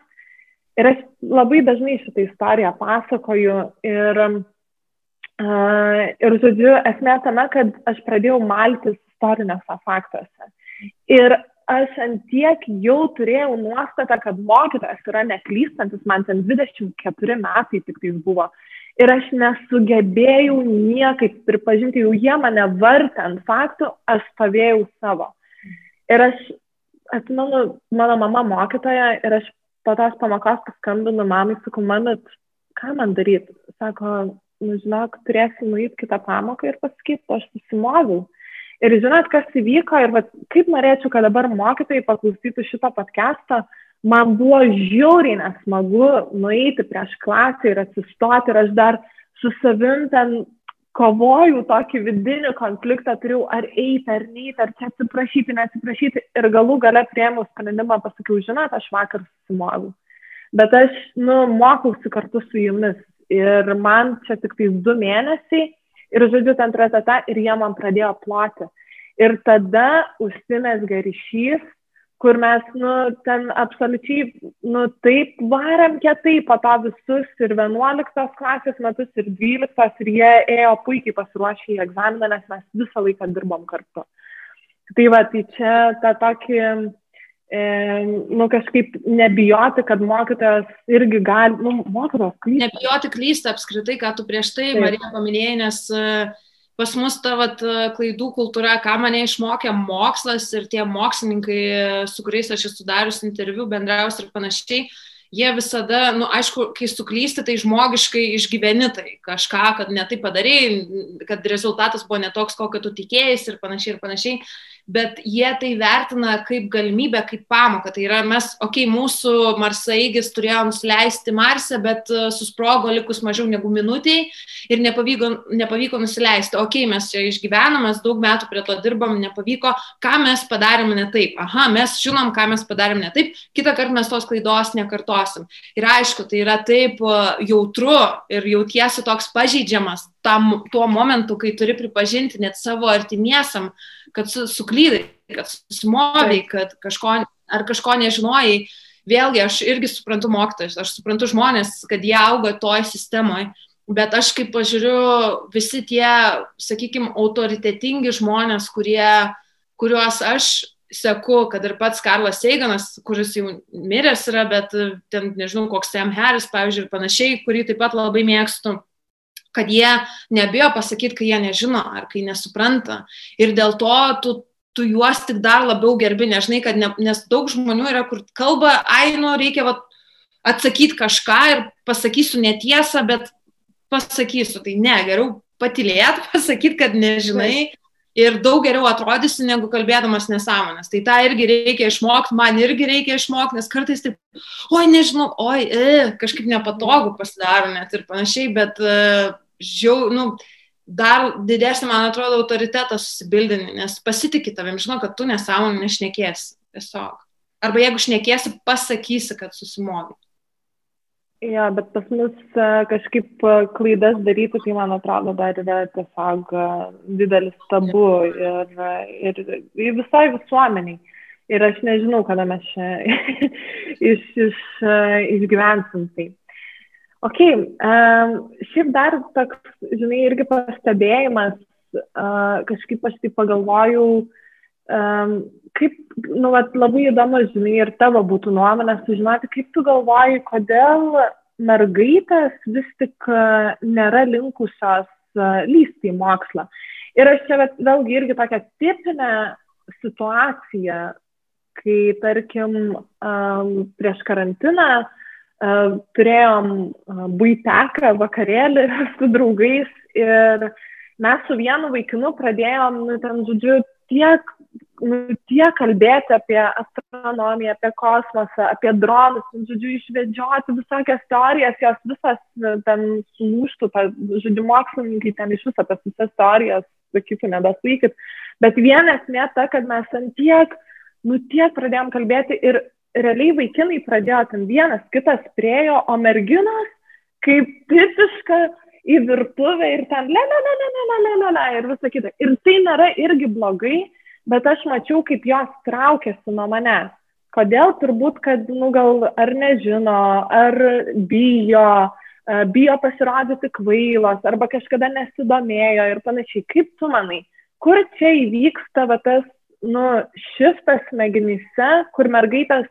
Ir aš labai dažnai šitą istoriją pasakoju ir, ir žodžiu, esmė tame, kad aš pradėjau maltis istorinėse faktuose. Ir aš antiek jau turėjau nuostatą, kad mokytojas yra neklystantis, man ten 24 metai tik tais buvo. Ir aš nesugebėjau niekaip pripažinti, jau jie mane vartė ant faktų, aš stovėjau savo. Ir aš atsimenu, mano mama mokytoja ir aš po tos pamokos paskambinu mamai, sakau, mamit, ką man daryti? Sako, nu žinok, turėsi nueiti kitą pamoką ir pasakyti, aš susimoviau. Ir žinot, kas įvyko ir vat, kaip norėčiau, kad dabar mokytojai paklausytų šito podcast'o, man buvo žiauriai nesmagu nueiti prieš klasę ir atsistoti ir aš dar su savim ten kovojau tokį vidinį konfliktą, turėjau ar eiti, ar neiti, ar čia atsiprašyti, neatsiprašyti ir galų gale prieimu sprendimą, pasakiau, žinot, aš vakar susimoviau. Bet aš, nu, mokausi kartu su jumis ir man čia tik tais du mėnesiai ir žodžiu, ten tratata ir jie man pradėjo ploti. Ir tada užsimesga ryšys kur mes, nu, ten absoliučiai, nu, taip varam kietai po to visus ir 11 klasės metus, ir 12, ir jie ėjo puikiai pasiruošę į egzaminą, nes mes visą laiką dirbom kartu. Tai va, tai čia ta tokį, e, nu, kažkaip nebijoti, kad mokytojas irgi gali, nu, mokytojas klysta. Nebijoti klysta apskritai, ką tu prieš tai, Taip. Marija, paminėjai, nes uh, pas mus ta vat, klaidų kultūra, ką mane išmokė mokslas ir tie mokslininkai, su kuriais aš esu darius interviu, bendraus ir panašiai, jie visada, na, nu, aišku, kai suklysti, tai žmogiškai išgyveni tai kažką, kad netai padarėjai, kad rezultatas buvo netoks, kokio tu tikėjai ir panašiai ir panašiai bet jie tai vertina kaip galimybę, kaip pamoką. Tai yra mes, okei, okay, mūsų marsaigis turėjo nusileisti Marse, bet e, susprogo likus mažiau negu minutiai ir nepavyko, nepavyko nusileisti. Okei, okay, mes čia išgyvenom, mes daug metų prie to dirbam, nepavyko. Ką mes padarėm ne taip? Aha, mes žinom, ką mes padarėm ne taip, kitą kartą mes tos klaidos nekartosim. Ir aišku, tai yra taip e, jautru ir jautiesi toks pažeidžiamas tam, tuo momentu, kai turi pripažinti net savo artimiesiam, kad su, suklydai, kad susimovai, kad kažko, ar kažko nežinojai. Vėlgi, aš irgi suprantu mokytojus, aš suprantu žmonės, kad jie auga toj sistemoje, bet aš kaip pažiūriu, visi tie, sakykime, autoritetingi žmonės, kurie, kuriuos aš seku, kad ir pats Karlas Seiganas, kuris jau miręs yra, bet ten, nežinau, koks Sam Harris, pavyzdžiui, ir panašiai, kurį taip pat labai mėgstu kad jie nebijo pasakyti, kai jie nežino ar kai nesupranta. Ir dėl to tu, tu juos tik dar labiau gerbi, nežinai, kad ne, nes daug žmonių yra, kur kalba, ai, nu, reikia va, atsakyti kažką ir pasakysiu netiesą, bet pasakysiu, tai ne, geriau patilėt, pasakyti, kad nežinai. Ir daug geriau atrodysi, negu kalbėdamas nesąmonės. Tai tą irgi reikia išmokti, man irgi reikia išmokti, nes kartais taip, oi, nežinau, oi, e, kažkaip nepatogu pasidaro net ir panašiai, bet uh, žiau, nu, dar didesnį, man atrodo, autoritetą susibildini, nes pasitikė tavim, žinau, kad tu nesąmonį nešnekėsi tiesiog. Arba jeigu šnekėsi, pasakysi, kad susimovi. Ja, bet pas mus e, kažkaip e, klaidas daryti, tai man atrodo dar yra tiesiog e, didelis tabu ir, ir, ir visai visuomeniai. Ir aš nežinau, kada mes čia iš, iš, išgyvensim tai. Ok, um, šiaip dar toks, žinai, irgi pastebėjimas, uh, kažkaip aš tai pagalvojau, um, kaip, nu, vat, labai įdomu, žinai, ir tavo būtų nuomonė sužinoti, kaip tu galvoji, kodėl mergaitės vis tik e, nėra linkusios e, lysti į mokslą. Ir aš čia vat, vėlgi irgi tokią tipinę situaciją, kai, tarkim, um, prieš karantiną uh, turėjom buiteką vakarėlį su draugais ir mes su vienu vaikinu pradėjom, nu, ten, žodžiu, tiek nu, tiek kalbėti apie astronomiją, apie kosmosą, apie dronus, nu, žodžiu, išvedžioti visokias teorijas, jos visas nu, ten sulūštų, žodžiu, mokslininkai ten iš viso apie visas teorijas sakytų, nebesaikit. Bet viena esmė ta, kad mes ant tiek, nu tiek pradėjom kalbėti ir realiai vaikinai pradėjo ten vienas, kitas priejo, o merginos kaip tipiška į virtuvę ir ten le, le, le, le, le, le, le, le, le, ir visą kitą. Ir tai nėra irgi blogai, bet aš mačiau, kaip jos traukėsi nuo manęs. Kodėl? Turbūt, kad, nu, gal ar nežino, ar bijo, e, bijo pasirodyti kvailos, arba kažkada nesidomėjo ir panašiai. Kaip tu manai, kur čia įvyksta va, tas, nu, šiftas smegenyse, kur mergaitės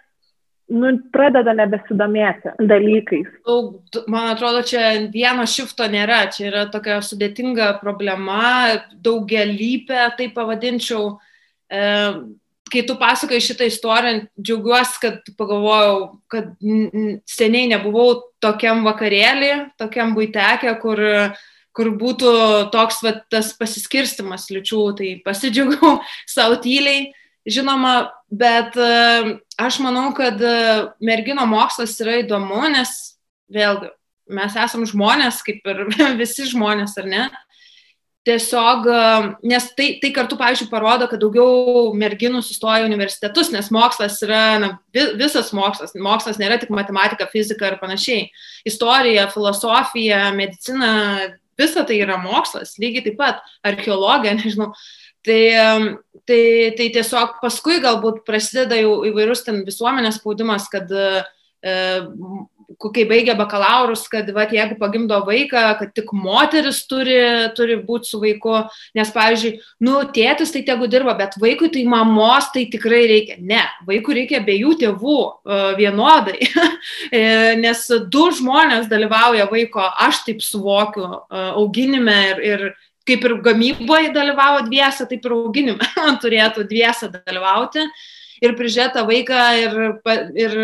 nu, pradeda nebesidomėti dalykais. Man atrodo, čia vieno šifto nėra, čia yra tokia sudėtinga problema, daugialypė, tai pavadinčiau. E, kai tu pasakai šitą istoriją, džiaugiuosi, kad pagalvojau, kad seniai nebuvau tokiam vakarėlį, tokiam būtekė, kur, kur būtų toks va, tas pasiskirstimas liučių, tai pasidžiaugiau savo tyliai, žinoma, bet e, aš manau, kad e, mergino mokslas yra įdomu, nes vėlgi mes esam žmonės, kaip ir visi žmonės, ar ne? tiesiog, nes tai, tai kartu, pavyzdžiui, parodo, kad daugiau merginų sustoja į universitetus, nes mokslas yra na, visas mokslas. Mokslas nėra tik matematika, fizika ir panašiai. Istorija, filosofija, medicina, visa tai yra mokslas, lygiai taip pat archeologija, nežinau. Tai, tai, tai tiesiog paskui galbūt prasideda jau įvairus ten visuomenės spaudimas, kad e, kai baigia bakalaurus, kad va, jeigu pagimdo vaiką, kad tik moteris turi, turi būti su vaiku, nes, pavyzdžiui, nu, tėtis tai tegu dirba, bet vaikui tai mamos tai tikrai reikia. Ne, vaikui reikia abiejų tėvų uh, vienodai, e, nes du žmonės dalyvauja vaiko, aš taip suvokiu, uh, auginime ir, ir kaip ir gamyboje dalyvavo dviese, taip ir auginime turėtų dviese dalyvauti ir prižiūrėti vaiką ir, ir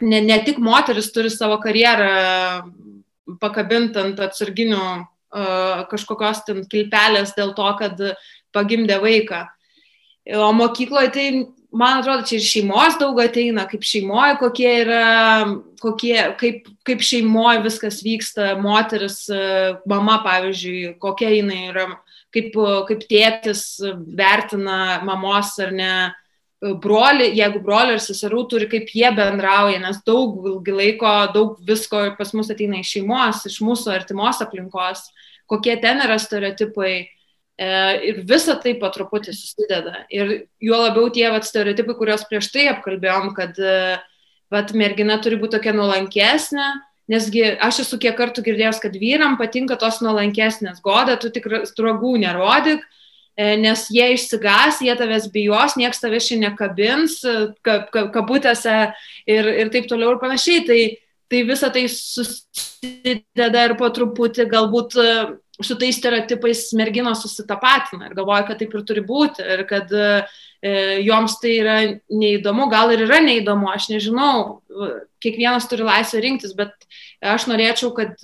ne, ne tik moteris turi savo karjerą pakabint ant atsarginių kažkokios ten kilpelės dėl to, kad pagimdė vaiką. O mokykloje tai, man atrodo, čia ir šeimos daug ateina, kaip šeimoje, kokie yra, kokie, kaip, kaip šeimoje viskas vyksta, moteris, mama, pavyzdžiui, kokia jinai yra, kaip, kaip tėtis vertina mamos ar ne broli, jeigu brolių ir seserų turi, kaip jie bendrauja, nes daug ilgi laiko, daug visko pas mus ateina iš šeimos, iš mūsų artimos aplinkos, kokie ten yra stereotipai. E, ir visa tai po truputį susideda. Ir juo labiau tie vat, stereotipai, kuriuos prieš tai apkalbėjom, kad e, vat, mergina turi būti tokia nuolankesnė, nesgi aš esu kiek kartų girdėjęs, kad vyram patinka tos nuolankesnės. Goda, tu tik stragų nerodik, E, nes jie išsigas, jie tavęs bijos, nieks tavęs šiandien nekabins, kabutėse ir, ir taip toliau ir panašiai. Tai, tai visa tai susideda ir po truputį galbūt su tais stereotipais merginos susitapatina ir galvoja, kad taip ir turi būti ir kad e, joms tai yra neįdomu, gal ir yra neįdomu, aš nežinau, kiekvienas turi laisvę rinktis, bet aš norėčiau, kad,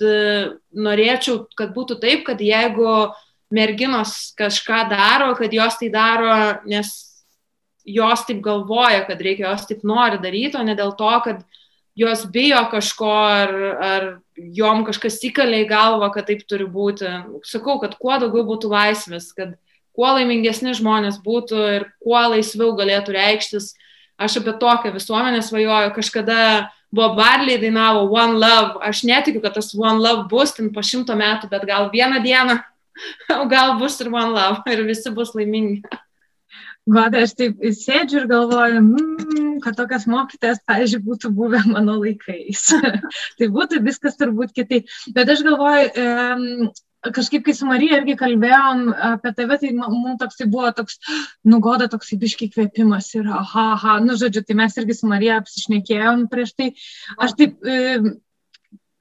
norėčiau, kad būtų taip, kad jeigu merginos kažką daro, kad jos tai daro, nes jos taip galvoja, kad reikia, jos taip nori daryti, o ne dėl to, kad jos bijo kažko ar, ar jom kažkas įkalė į galvą, kad taip turi būti. Sakau, kad kuo daugiau būtų laisvės, kad kuo laimingesni žmonės būtų ir kuo laisviau galėtų reikštis. Aš apie tokią visuomenę svajoju. Kažkada Bob Marley dainavo One Love. Aš netikiu, kad tas One Love bus ten po šimto metų, bet gal vieną dieną, gal bus ir One Love ir visi bus laimingi. Goda, aš taip sėdžiu ir galvoju, mm, kad tokias mokytės, pavyzdžiui, būtų buvę mano laikais. tai būtų viskas turbūt kitaip. Bet aš galvoju, um, kažkaip, kai su Marija irgi kalbėjom apie tave, tai mums toksai buvo toks, nugoda toksai biški kvėpimas ir aha, aha, nu žodžiu, tai mes irgi su Marija apsišnekėjom prieš tai. Aš taip,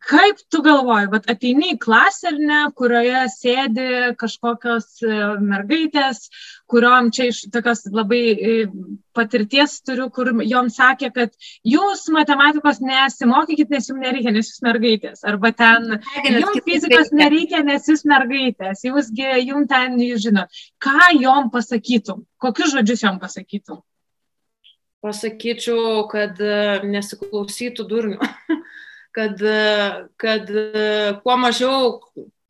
kaip tu galvoji, vat ateini į klasę ar ne, kurioje sėdi kažkokios e, mergaitės, kuriuom čia iš tokios labai e, patirties turiu, kur jom sakė, kad jūs matematikos nesimokykit, nes jums nereikia, nes jūs mergaitės. Arba ten, jums fizikos nereikia, nes jūs mergaitės. Jūsgi, jums ten, jūs žinot, ką jom pasakytum, kokius žodžius jom pasakytum. Pasakyčiau, kad e, nesiklausytų durnių. kad, kad kuo mažiau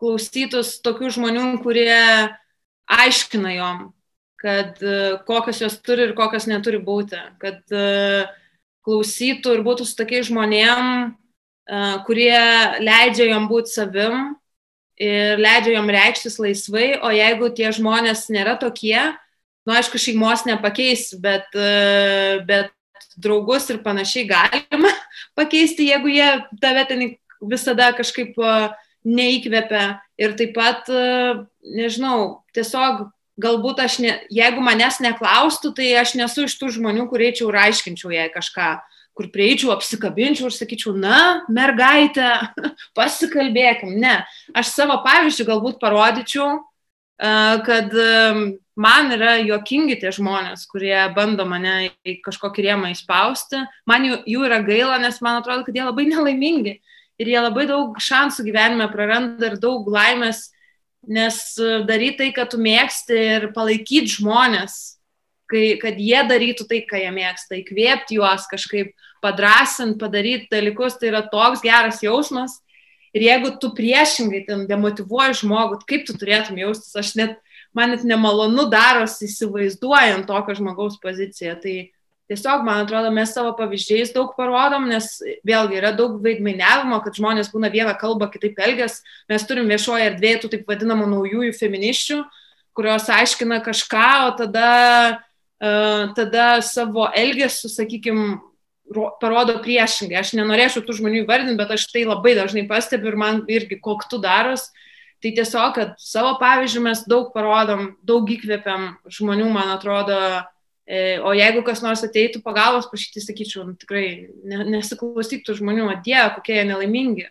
klausytus tokių žmonių, kurie aiškina jom, kad kokios jos turi ir kokios neturi būti, kad klausytų ir būtų su tokiais žmonėm, kurie leidžia jom būti savim ir leidžia jom reikštis laisvai, o jeigu tie žmonės nėra tokie, nu aišku, šeimos nepakeis, bet, bet draugus ir panašiai galima pakeisti, jeigu jie tave ten visada kažkaip neįkvepia. Ir taip pat, nežinau, tiesiog galbūt aš, ne, jeigu manęs neklaustų, tai aš nesu iš tų žmonių, kurie eičiau ir aiškinčiau jai kažką, kur prieičiau, apsikabinčiau ir sakyčiau, na, mergaitė, pasikalbėkim. Ne, aš savo pavyzdžių galbūt parodyčiau, kad man yra juokingi tie žmonės, kurie bando mane į kažkokį rėmą įspausti. Man jų, jų yra gaila, nes man atrodo, kad jie labai nelaimingi ir jie labai daug šansų gyvenime praranda ir daug laimės, nes daryti tai, kad tu mėgsti ir palaikyti žmonės, kai, kad jie darytų tai, ką jie mėgsta, įkvėpti juos kažkaip, padrasinti, padaryti dalykus, tai yra toks geras jausmas. Ir jeigu tu priešingai ten demotivuoji žmogų, kaip tu turėtum jaustis, aš net man net nemalonu darosi įsivaizduojant tokio žmogaus poziciją. Tai tiesiog, man atrodo, mes savo pavyzdžiais daug parodom, nes vėlgi yra daug vaidmainiavimo, kad žmonės būna vieną kalbą kitaip elgės. Mes turim viešoje erdvėje tų taip vadinamų naujųjų feminiščių, kurios aiškina kažką, o tada, uh, tada savo elgesiu, sakykime, parodo priešingai. Aš nenorėčiau tų žmonių įvardinti, bet aš tai labai dažnai pastebiu ir man irgi koktų daros. Tai tiesiog, kad savo pavyzdžių mes daug parodom, daug įkvepiam žmonių, man atrodo, e, o jeigu kas nors ateitų pagalbos prašyti, sakyčiau, nu, tikrai nesiklausyk tų žmonių, o Dieve, kokie jie nelaimingi.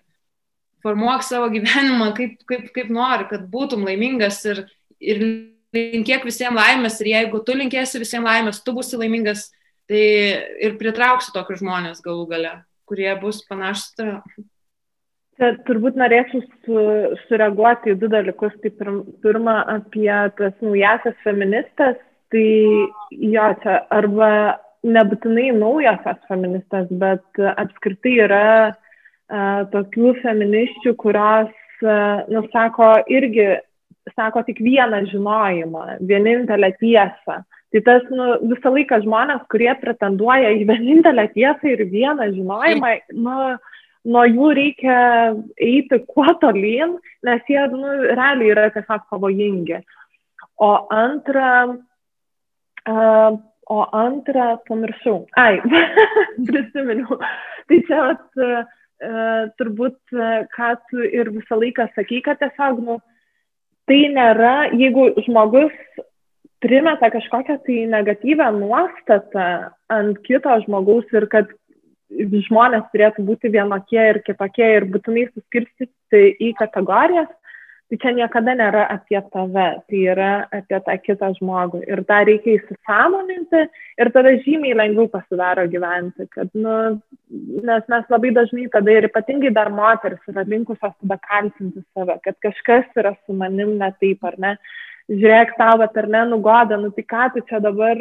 Formuok savo gyvenimą kaip, kaip, kaip nori, kad būtum laimingas ir, ir linkėk visiems laimės ir jeigu tu linkėsi visiems laimės, tu būsi laimingas, tai ir pritrauksi tokius žmonės galų gale, kurie bus panašus. Čia turbūt norėčiau su, sureaguoti į du dalykus. Tai pirm, pirma, apie tas naujasias feministas, tai jo, čia arba nebūtinai naujasias feministas, bet apskritai yra a, tokių feministių, kurios, a, nu, sako, irgi sako tik vieną žinojimą, vienintelę tiesą. Tai tas nu, visą laiką žmonės, kurie pretenduoja į vienintelę tiesą ir vieną žinojimą, nu, nuo jų reikia eiti kuo tolyn, nes jie nu, realiai yra tiesiog pavojingi. O antra, uh, o antrą pamiršau. Ai, prisiminiau. Tai čia vat, uh, turbūt, uh, ką tu ir visą laiką sakai, kad tiesiog, nu, tai nėra, jeigu žmogus primeta kažkokią tai negatyvę nuostatą ant kito žmogaus ir kad žmonės turėtų būti vienokie ir kitokie ir būtinai suskirstyti į kategorijas, tai čia niekada nėra apie tave, tai yra apie tą kitą žmogų. Ir tą reikia įsisamoninti ir tada žymiai lengviau pasidaro gyventi, kad, nu, nes mes labai dažnai tada ir ypatingai dar moteris yra linkusios tada kaltinti save, kad kažkas yra su manim ne taip ar ne žiūrėk tau, bet ar ne, nugoda, nu tai ką tu čia dabar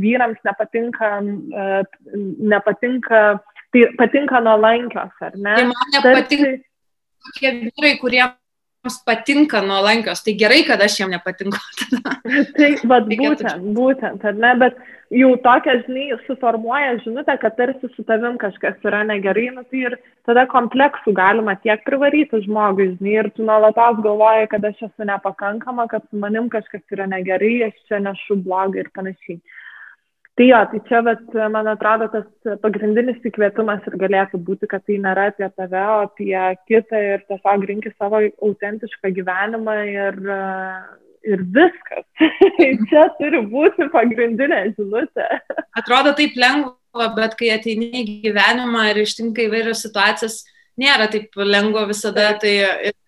vyrams nepatinka, e, nepatinka, tai patinka nuolankios, ar ne? Tai man nepatinka Tarsi... tokie vyrai, kuriems patinka nuolankios, tai gerai, kad aš jam nepatinku. tai, bet būtent, būtent, ar ne, bet jau tokia, žinai, suformuoja žinutę, kad tarsi su tavim kažkas yra negerai, nu, tai ir tada kompleksų galima tiek privaryti žmogui, žinai, ir tu nuolatos galvoji, kad aš esu nepakankama, kad su manim kažkas yra negerai, aš čia nešu blogą ir panašiai. Tai jo, tai čia, bet, man atrodo, tas pagrindinis įkvėpimas ir galėtų būti, kad tai nėra apie tave, o apie kitą ir tiesiog rinki savo autentišką gyvenimą ir, ir viskas. čia turi būti pagrindinė žinutė. Atrodo taip lengva, bet kai ateini į gyvenimą ir ištinka įvairios situacijos, nėra taip lengva visada tai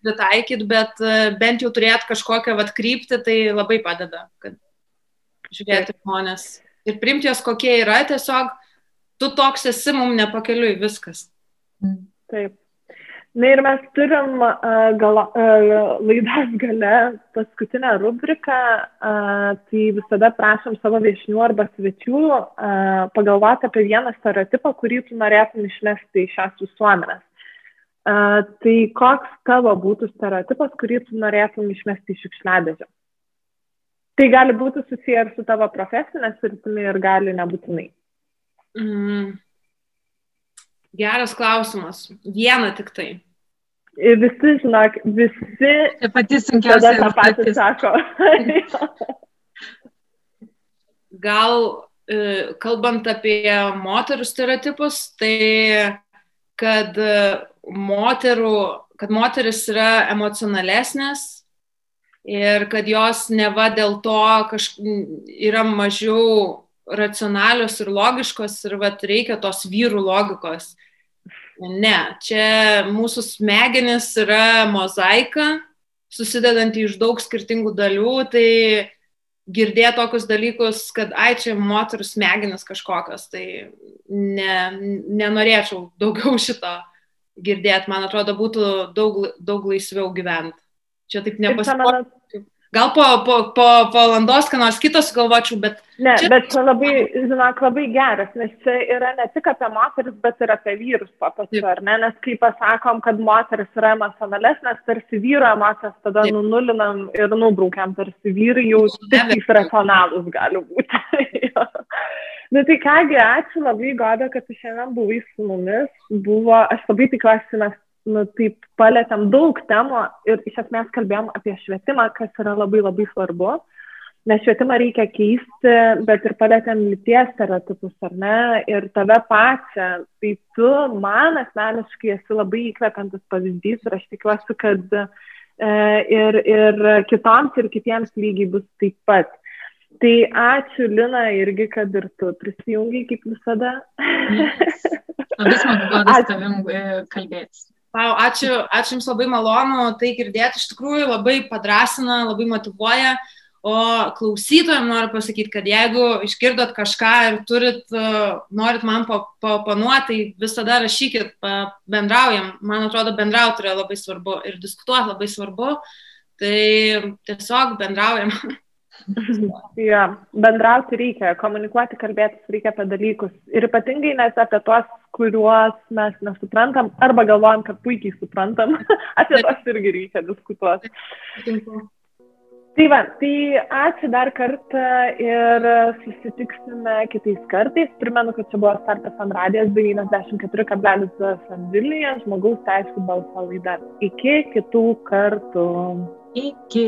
pritaikyti, bet bent jau turėti kažkokią vat kryptį, tai labai padeda, kad žiūrėti žmonės ir priimti jos kokie yra, tiesiog tu toks esi, mums nepakeliui viskas. Taip. Na ir mes turim uh, gala, uh, laidas gale paskutinę rubriką, uh, tai visada prašom savo viešnių arba svečių uh, pagalvoti apie vieną stereotipą, kurį tu norėtum išmesti iš šios visuomenės. Uh, tai koks tavo būtų stereotipas, kurį tu norėtum išmesti iš šiukšliadėžio? Tai gali būti susiję ir su tavo profesinė sritimi ir gali nebūtinai. Mm. Geras klausimas. Vieną tik tai. Ir visi, žinok, visi. Tai pati sunkiausia. Tada tą patį sako. Gal e, kalbant apie moterų stereotipus, tai kad e, moterų, kad moteris yra emocionalesnės, ir kad jos neva dėl to kaž... yra mažiau racionalios ir logiškos ir vat, reikia tos vyrų logikos. Ne, čia mūsų smegenis yra mozaika, susidedanti iš daug skirtingų dalių, tai girdėti tokius dalykus, kad ai čia moterų smegenis kažkokios, tai ne, nenorėčiau daugiau šito girdėti, man atrodo, būtų daug, daug laisviau gyventi. Čia taip nepasirodė. Gal po, po, po, po valandos, ką nors kitą sugalvočiau, bet... Ne, čia... bet čia labai, žinok, labai geras, nes čia yra ne tik apie moteris, bet ir apie vyrus papačiu, ar ne? Nes kai pasakom, kad moteris yra emocionalesnės, tarsi vyro emocijas tada Taip. nunulinam ir nubraukiam, tarsi vyrai jau tik racionalus gali būti. Na tai kągi, ačiū labai, Goda, kad tu šiandien buvai su mumis. Buvo, aš labai tikiuosi, mes nu, taip palėtėm daug temų ir iš esmės kalbėjom apie švietimą, kas yra labai labai svarbu. Nes švietimą reikia keisti, bet ir palėtėm lyties stereotipus, ar ne? Ir tave pačią. Tai tu man asmeniškai esi labai įkvepiantis pavyzdys ir aš tikiuosi, kad e, ir, ir kitoms ir kitiems lygiai bus taip pat. Tai ačiū Lina irgi, kad ir tu prisijungiai kaip visada. Labai smagu, kad su tavim e, kalbėtis. Pau, ačiū, ačiū Jums labai malonu tai girdėti, iš tikrųjų labai padrasina, labai motivuoja. O klausytojams noriu pasakyti, kad jeigu išgirdot kažką ir turit, norit man papanuoti, tai visada rašykit, bendraujam. Man atrodo, bendrauti yra labai svarbu ir diskutuoti labai svarbu. Tai tiesiog bendraujam. ja, bendrauti reikia, komunikuoti, kalbėtis reikia apie dalykus. Ir ypatingai net apie tuos kuriuos mes nesuprantam arba galvojam, kad puikiai suprantam, apie tos irgi reikia diskutuoti. Tai va, tai ačiū dar kartą ir susitiksime kitais kartais. Primenu, kad čia buvo Startas ant radijas 94,2 Vilniuje, žmogaus teisų balso laida. Iki kitų kartų. Iki.